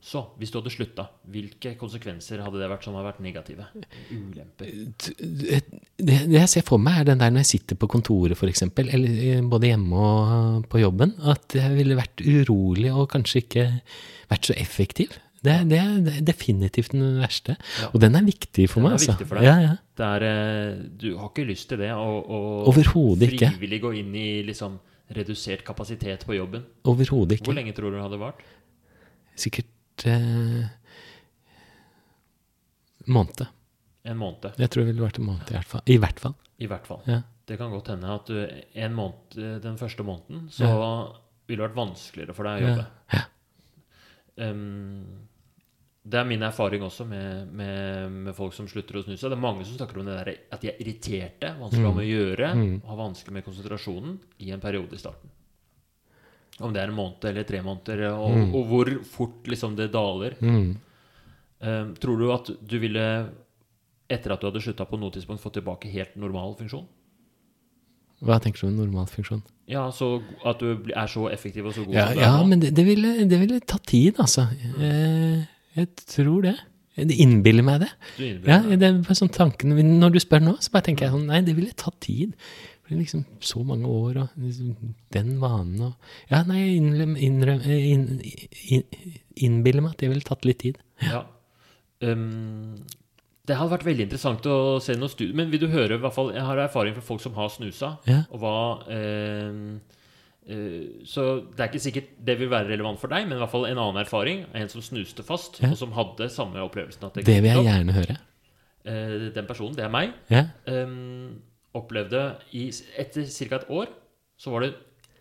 Så hvis du hadde slutta, hvilke konsekvenser hadde det vært som har vært negative? Ulemper? Det, det jeg ser for meg, er den der når jeg sitter på kontoret, f.eks., eller eh, både hjemme og på jobben, at jeg ville vært urolig og kanskje ikke vært så effektiv. Det, det, er- definitivt den verste. Ja. Og den er viktig for Den meg. er altså. viktig for deg. Ja, ja. Det er, eh, du har ikke lyst til det å, ikke. frivillig gå inn i liksom redusert kapasitet på jobben. Overhodet Hvor lenge tror du det hadde vart? Sikkert eh, måned. En måned, Jeg tror det ville vært en måned, i hvert fall. I hvert fall. i hvert fall. Ja. Det kan godt hende at du, en måned, eh, den første måneden så ville det vært vanskeligere for deg å jobbe. Ja. Um, det er min erfaring også med, med, med folk som slutter å snu seg. Det er mange som snakker om det der, at de er irriterte, vanskelig å ha med å gjøre, Mm. har vanskelig med konsentrasjonen i en periode i starten. Om det er en måned eller tre måneder, og, og hvor fort liksom det daler. Mm. Um, tror du at du ville, etter at du hadde slutta på noe tidspunkt, fått tilbake helt normal funksjon? Hva tenker du om normal funksjon? Ja, så At du er så effektiv og så god Ja, som du er men det, det, ville, det ville ta tid, altså. Mm. jeg tror det. Det innbiller meg det. Innbiller Ja, det er bare sånn tanken Når du spør nå, så bare tenker jeg sånn Nei, det ville tatt tid. Det er liksom så mange år, og liksom den vanen og Ja, nei, jeg innrøm, innrøm, inn, inn, innbiller meg at det ville tatt litt tid. Ja. Um, det hadde vært veldig interessant å se noen studier. Men vil du høre i hvert fall, Jeg har erfaring fra folk som har snusa. Ja. Og hva eh, eh, Så det er ikke sikkert det vil være relevant for deg, men i hvert fall en annen erfaring. En som snuste fast, Ja. og som hadde samme opplevelsen. At Det vil jeg gjerne høre. Eh, den personen, det er meg, Ja. um, opplevde i, Etter ca. et år så var det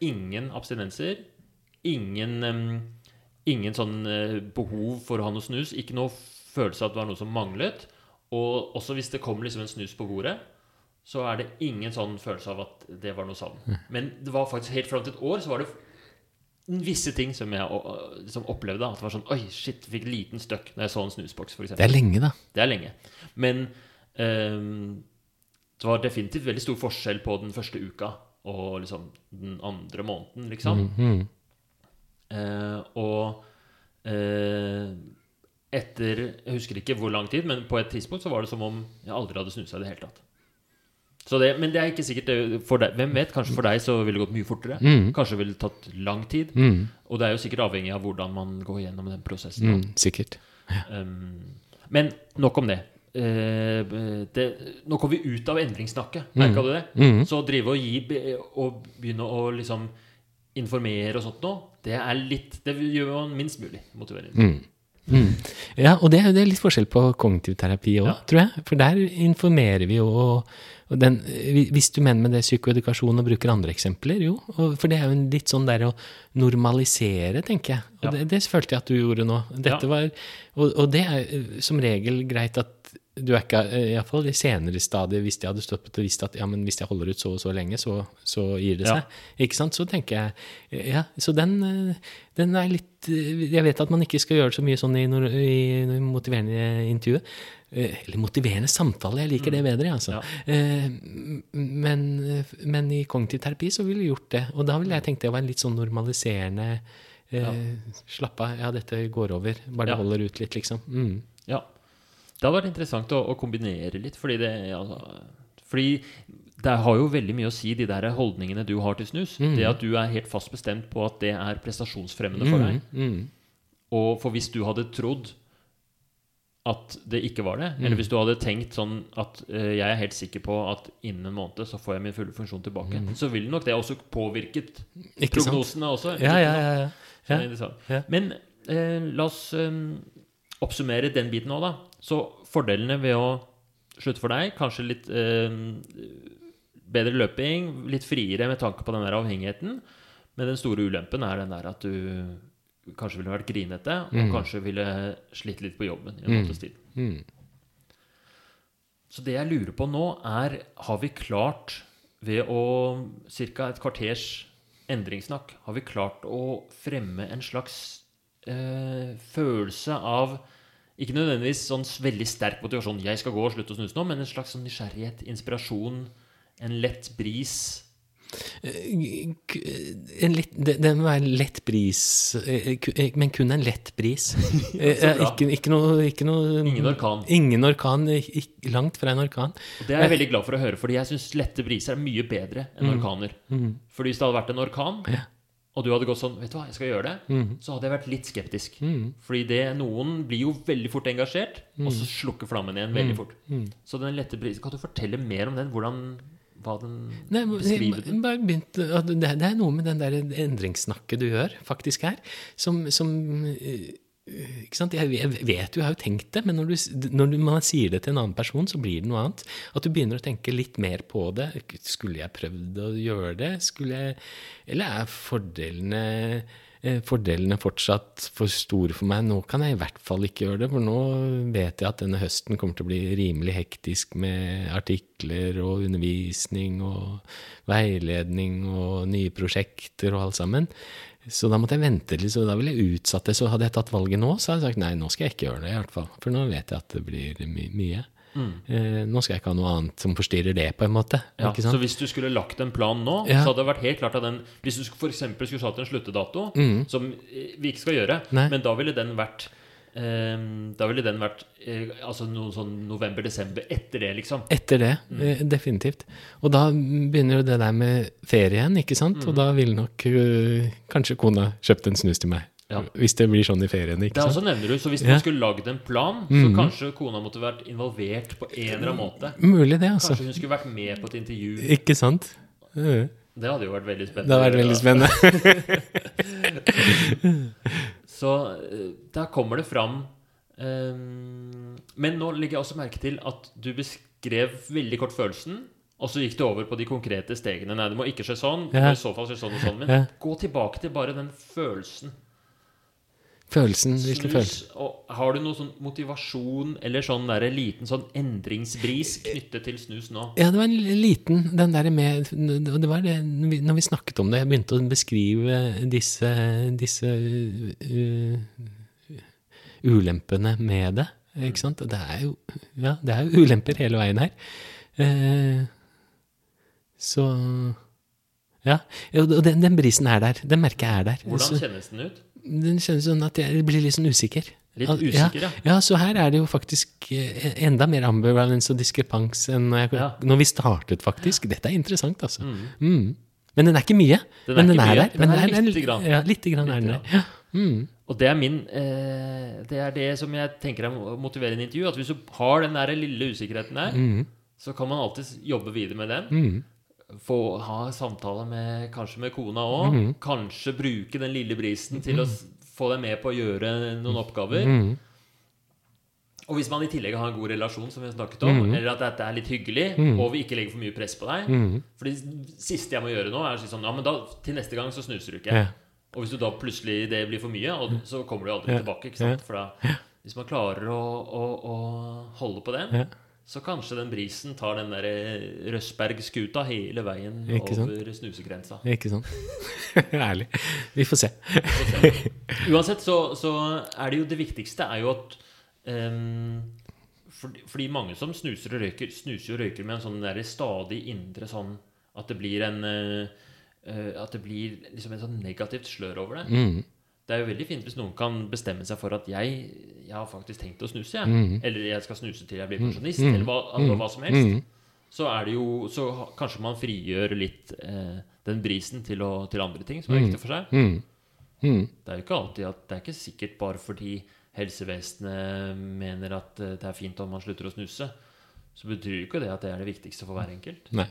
ingen abstinenser. Ingen, um, ingen sånn uh, behov for å ha noe snus. Ikke noe følelse av at det var noe som manglet. Og også hvis det kom liksom en snus på bordet, så er det ingen sånn følelse av at det var noe savn. Men det var faktisk helt fram til et år så var det visse ting som jeg liksom opplevde. At det var sånn Oi, shit, fikk liten støkk når jeg så en snusboks, f.eks. Det er lenge, da. Det er lenge. Men ehm, det var definitivt veldig stor forskjell på den første uka og liksom den andre måneden, liksom. Mm. Eh, og eh, etter Jeg husker ikke hvor lang tid, men på et tidspunkt så var det som om jeg aldri hadde snusa i det hele tatt. Så det, men det er ikke sikkert for deg. Hvem vet? Kanskje for deg så ville det gått mye fortere. Mm. Kanskje ville det tatt lang tid. Mm. Og det er jo sikkert avhengig av hvordan man går gjennom den prosessen. Mm. Sikkert. Um, men nok om det. Eh, det. Nå kommer vi ut av endringssnakket. Merka du det? Mm. Så å drive og gi og begynne å liksom informere og sånt noe, det er litt Det gjør man minst mulig motiverende. Mm. Mm. Ja, og det, det er litt forskjell på kognitiv terapi òg, Ja. tror jeg. For der informerer vi jo og, den, Hvis du mener med det psykoedukasjon og bruker andre eksempler, jo. For det er jo en litt sånn der å normalisere, tenker jeg. Og Ja. det, det følte jeg at du gjorde nå. Dette Ja. var, og, og det er som regel greit at du er ikke, eh, iallfall i senere stadier, hvis jeg hadde stått på og visst at ja, men hvis jeg holder ut så og så lenge, så, så gir det Ja. seg. Ikke sant? Så tenker jeg Ja, så den, eh, den er litt eh, Jeg vet at man ikke skal gjøre så mye sånn i, i, i motiverende intervju. Eh, Eller motiverende samtale, jeg liker det bedre, altså. Ja. Men, men i kognitiv terapi så ville vi gjort det. Og da ville jeg tenkt det var en litt sånn normaliserende ja. Slapp av, ja, dette går over. Bare Ja. holder ut litt, liksom. Mm. Ja. Det har vært interessant å, å kombinere litt, fordi det altså, Fordi det har jo veldig mye å si, de der holdningene du har til snus. Det at du er helt fast bestemt på at det er prestasjonsfremmende for deg. Mm. Og for hvis du hadde trodd at det ikke var det, eller hvis du hadde tenkt sånn at uh, jeg er helt sikker på at innen en måned så får jeg min fulle funksjon tilbake, så ville nok det også påvirket Ikke sant? prognosene også. Ja, ja, ja. ja. Ja. Men uh, la oss eh, oppsummere den biten òg, da. Så fordelene ved å slutte for deg, kanskje litt eh, bedre løping, litt friere med tanke på den der avhengigheten. Men den store ulempen er den der at du kanskje ville vært grinete, og kanskje ville slitt litt på jobben i en måneds tid. Mm. Så det jeg lurer på nå, er Har vi klart, ved å ca. et kvarters endringssnakk, har vi klart å fremme en slags eh, følelse av Ikke nødvendigvis sånn veldig sterk motivasjon 'jeg skal gå og slutte å snuse nå', men en slags sånn nysgjerrighet, inspirasjon, en lett bris. K- En litt, det, det må være en lett bris, eh, eh, men kun en lett bris. Eh, ikke, ikke, noe, ikke noe Ingen orkan. Ingen orkan, ikke, langt fra en orkan. Og det er jeg veldig glad for å høre, fordi jeg syns lette briser er mye bedre enn orkaner. Fordi hvis det hadde vært en orkan, Ja. Og du hadde gått sånn Vet du hva, jeg skal gjøre det, så hadde jeg vært litt skeptisk. Fordi det, noen blir jo veldig fort engasjert, og så slukker flammen igjen veldig fort. Så den lette brisen Kan du fortelle mer om den? Hvordan Hva den Nei, beskriver den? begynt, det, det er noe med den der endringssnakket du gjør, faktisk her, som, som eh, ikke sant? Jeg vet jo, jeg har jo tenkt det, men når, du, når du, man sier det til en annen person, så blir det noe annet. At du begynner å tenke litt mer på det. Skulle jeg prøvd å gjøre det? Jeg, eller er fordelene eh, Fordelene fortsatt for store for meg. Nå kan jeg i hvert fall ikke gjøre det, for nå vet jeg at denne høsten kommer til å bli rimelig hektisk med artikler og undervisning og veiledning og nye prosjekter og alt sammen. Så da måtte jeg vente litt, så da ville jeg utsatt det. Så hadde jeg tatt valget nå, så hadde jeg sagt nei, nå skal jeg ikke gjøre det, i hvert fall. For nå vet jeg at det blir my mye. Eh, nå skal jeg ikke ha noe annet som forstyrrer det, på en måte. Ja, så hvis du skulle lagt en plan nå, Ja. så hadde det vært helt klart at den Hvis du f.eks. skulle satt en sluttedato, som eh, vi ikke skal gjøre, Mm. Nei. men da ville den vært Da ville den vært eh, altså noe sånn november-desember etter det, liksom. Etter det, Mm. eh, definitivt. Og da begynner jo det der med ferien, ikke sant? Mm. Og da ville nok eh, kanskje kona kjøpt en snus til meg. Ja. Hvis det blir sånn i feriene. Ikke er Det også nevner du, så Hvis Ja. Mm. man skulle lagd en plan, så kanskje kona måtte vært involvert på en eller annen måte. Mulig det, altså. Kanskje hun skulle vært med på et intervju. Ikke sant? Det hadde jo vært veldig spennende. Det hadde vært veldig spennende. Så der kommer det fram eh, Men nå legger jeg også merke til at du beskrev veldig kort følelsen, og så gikk du over på de konkrete stegene. Nei, det må ikke skje sånn. Ja. i så fall skje sånn og sånn. Men Ja. gå tilbake til bare den følelsen. Følelsen, hvilken følelse? Og har du noe sånn motivasjon eller sånn der liten sånn endringsbris knyttet til snus nå? Ja, det var en liten Den der med Det var det når vi, snakket om det, jeg begynte å beskrive disse, disse uh, ulempene med det. Ikke sant? Det er jo Ja, det er jo ulemper hele veien her. Uh, så Ja. Og den, den brisen er der. Den merker jeg er der. Hvordan kjennes den ut? Den kjennes sånn at jeg blir litt sånn usikker. Litt usikker, ja. ja. så her er det jo faktisk eh, enda mer ambivalens og diskrepans enn når, jeg, Ja. når vi startet, faktisk. Dette er interessant, altså. Mm. Men den er ikke mye. Den er men den er mye. der. Den er den lite grann. Ja, lite grann er den der. Ja. Mm. Og det er min eh, Det er det som jeg tenker er motiverende motivere intervju. At hvis du har den der lille usikkerheten der, Mm. så kan man alltid jobbe videre med den. Mm. Få ha samtale med kanskje med kona òg. Mm. Kanskje bruke den lille brisen til å få deg med på å gjøre noen oppgaver. Mm. Og hvis man i tillegg har en god relasjon, som vi har snakket om, Mm. eller at dette er litt hyggelig, og vi ikke legger for mye press på deg Mm. For det siste jeg må gjøre nå, er å si sånn Ja, men da, til neste gang så snuser du ikke. Ja. Og hvis du da plutselig det blir for mye, og så kommer du aldri Ja. tilbake. ikke sant? For da, hvis man klarer å, å, å holde på det. Så kanskje den brisen tar den der Røsberg-skuta hele veien Ikke sant? over snusegrensa. Ikke sant? Ærlig. Vi får se. Uansett så, så er det jo det viktigste er jo at um, fordi, fordi mange som snuser og røyker, snuser og røyker med en sånn der stadig indre sånn at det blir en uh, eh, At det blir liksom en sånn negativt slør over det. Mm. Det er jo veldig fint hvis noen kan bestemme seg for at jeg, jeg har faktisk tenkt å snuse, jeg. Mm. Eller jeg skal snuse til jeg blir pensjonist, eller hva, altså, hva som helst. Mm. Så er det jo Så kanskje man frigjør litt eh, den brisen til, å, til andre ting som er viktig for seg. Mm. Mm. Det er jo ikke alltid at Det er ikke sikkert bare fordi helsevesenet mener at eh, det er fint om man slutter å snuse, så betyr jo ikke det at det er det viktigste for hver enkelt. Nei.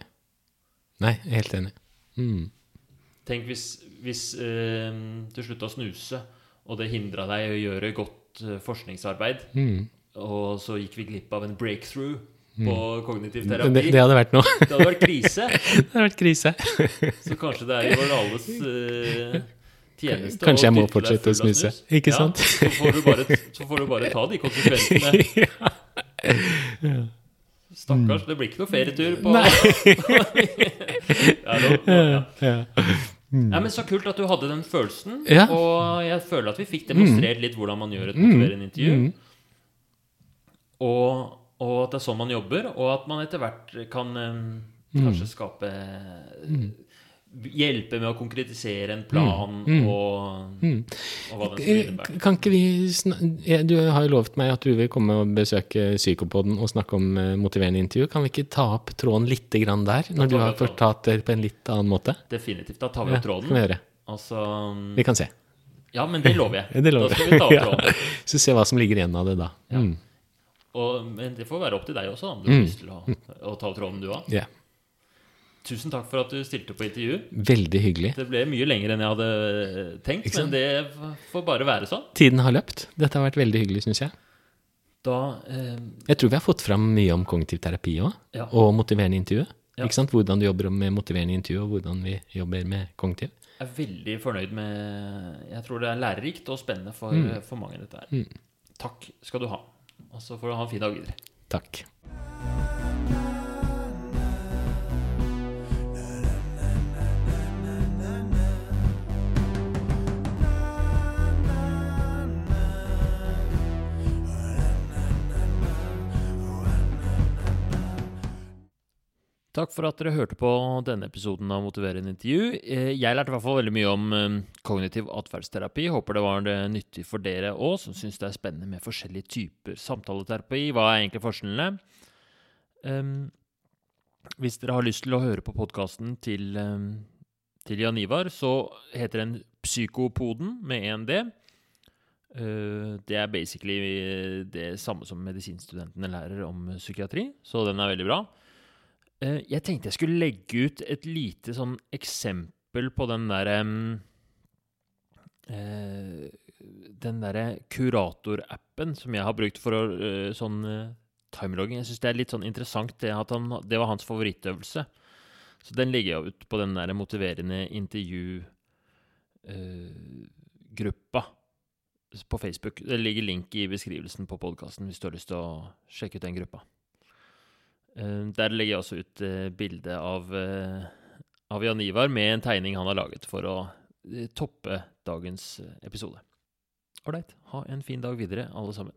Nei, jeg er helt enig. Mm. Tenk hvis, hvis eh, du slutta å snuse, og det hindra deg i å gjøre godt eh, forskningsarbeid, Mm. og så gikk vi glipp av en breakthrough på kognitiv terapi. det hadde vært noe. Det hadde vært krise. det hadde vært krise. Så kanskje det er i vår alles eh, tjeneste Kanskje jeg må fortsette å snuse. Ikke Ja, sant? Så får, du bare, så får du bare ta de konsekvensene. Stakkars. Det blir ikke noe ferietur på ja, da, ja. Ja. ja, men Så kult at du hadde den følelsen. Ja. Og jeg føler at vi fikk demonstrert litt hvordan man gjør et motiverende intervju. Mm. Og, og at det er sånn man jobber, og at man etter hvert kan Mm. kanskje skape Hjelpe med å konkretisere en plan Mm. og, Mm. og hva den skal innebære. Kan ikke vi Du har jo lovet meg at du vil komme og besøke Psykopoden og snakke om eh, motiverende intervju. Kan vi ikke ta opp tråden litt der, når du har fortalt det på en litt annen måte? Definitivt. Da tar vi opp vi tråden. gjøre. Altså Vi kan se. Ja, men det lover jeg. Det lover Da skal vi ta opp tråden. ja. Så se hva som ligger igjen av det da. Ja. Mm. Og, men det får være opp til deg også, om du har lyst til å, å ta opp tråden, du òg. Ja. Tusen takk for at du stilte på intervju. Veldig hyggelig. Det ble mye lenger enn jeg hadde tenkt, men det får bare være sånn. Tiden har løpt. Dette har vært veldig hyggelig, syns jeg. Da eh, Jeg tror vi har fått fram mye om kognitiv terapi òg, Ja. og motiverende intervju. Ja. Ikke sant? Hvordan du jobber med motiverende intervju, og hvordan vi jobber med kognitiv. Jeg er veldig fornøyd med Jeg tror det er lærerikt og spennende for, Mm. for mange, dette her. Takk skal du ha. Og så får du ha en fin dag videre. Takk. Takk for at dere hørte på denne episoden av Motiverende intervju. Eh, Jeg lærte i hvert fall veldig mye om eh, kognitiv atferdsterapi. Håper det var eh, nyttig for dere òg, som syns det er spennende med forskjellige typer samtaleterapi. Hva er egentlig forskjellene? Um, hvis dere har lyst til å høre på podkasten til, um, til Jan Ivar, så heter den Psykopoden med en D. Uh, Det er basically det samme som medisinstudentene lærer om psykiatri, så den er veldig bra. Eh, Jeg tenkte jeg skulle legge ut et lite sånn eksempel på den derre eh, Den derre kuratorappen som jeg har brukt for å eh, sånn timelogging. Jeg syns det er litt sånn interessant det han, det var hans favorittøvelse. Så den legger jeg ut på den der motiverende intervju-gruppa på Facebook. Det ligger link i beskrivelsen på podkasten hvis du har lyst til å sjekke ut den gruppa. Eh, Der legger jeg også ut eh, bilde av, eh, av Jan Ivar med en tegning han har laget for å eh, toppe dagens episode. Ålreit. Ha en fin dag videre, alle sammen.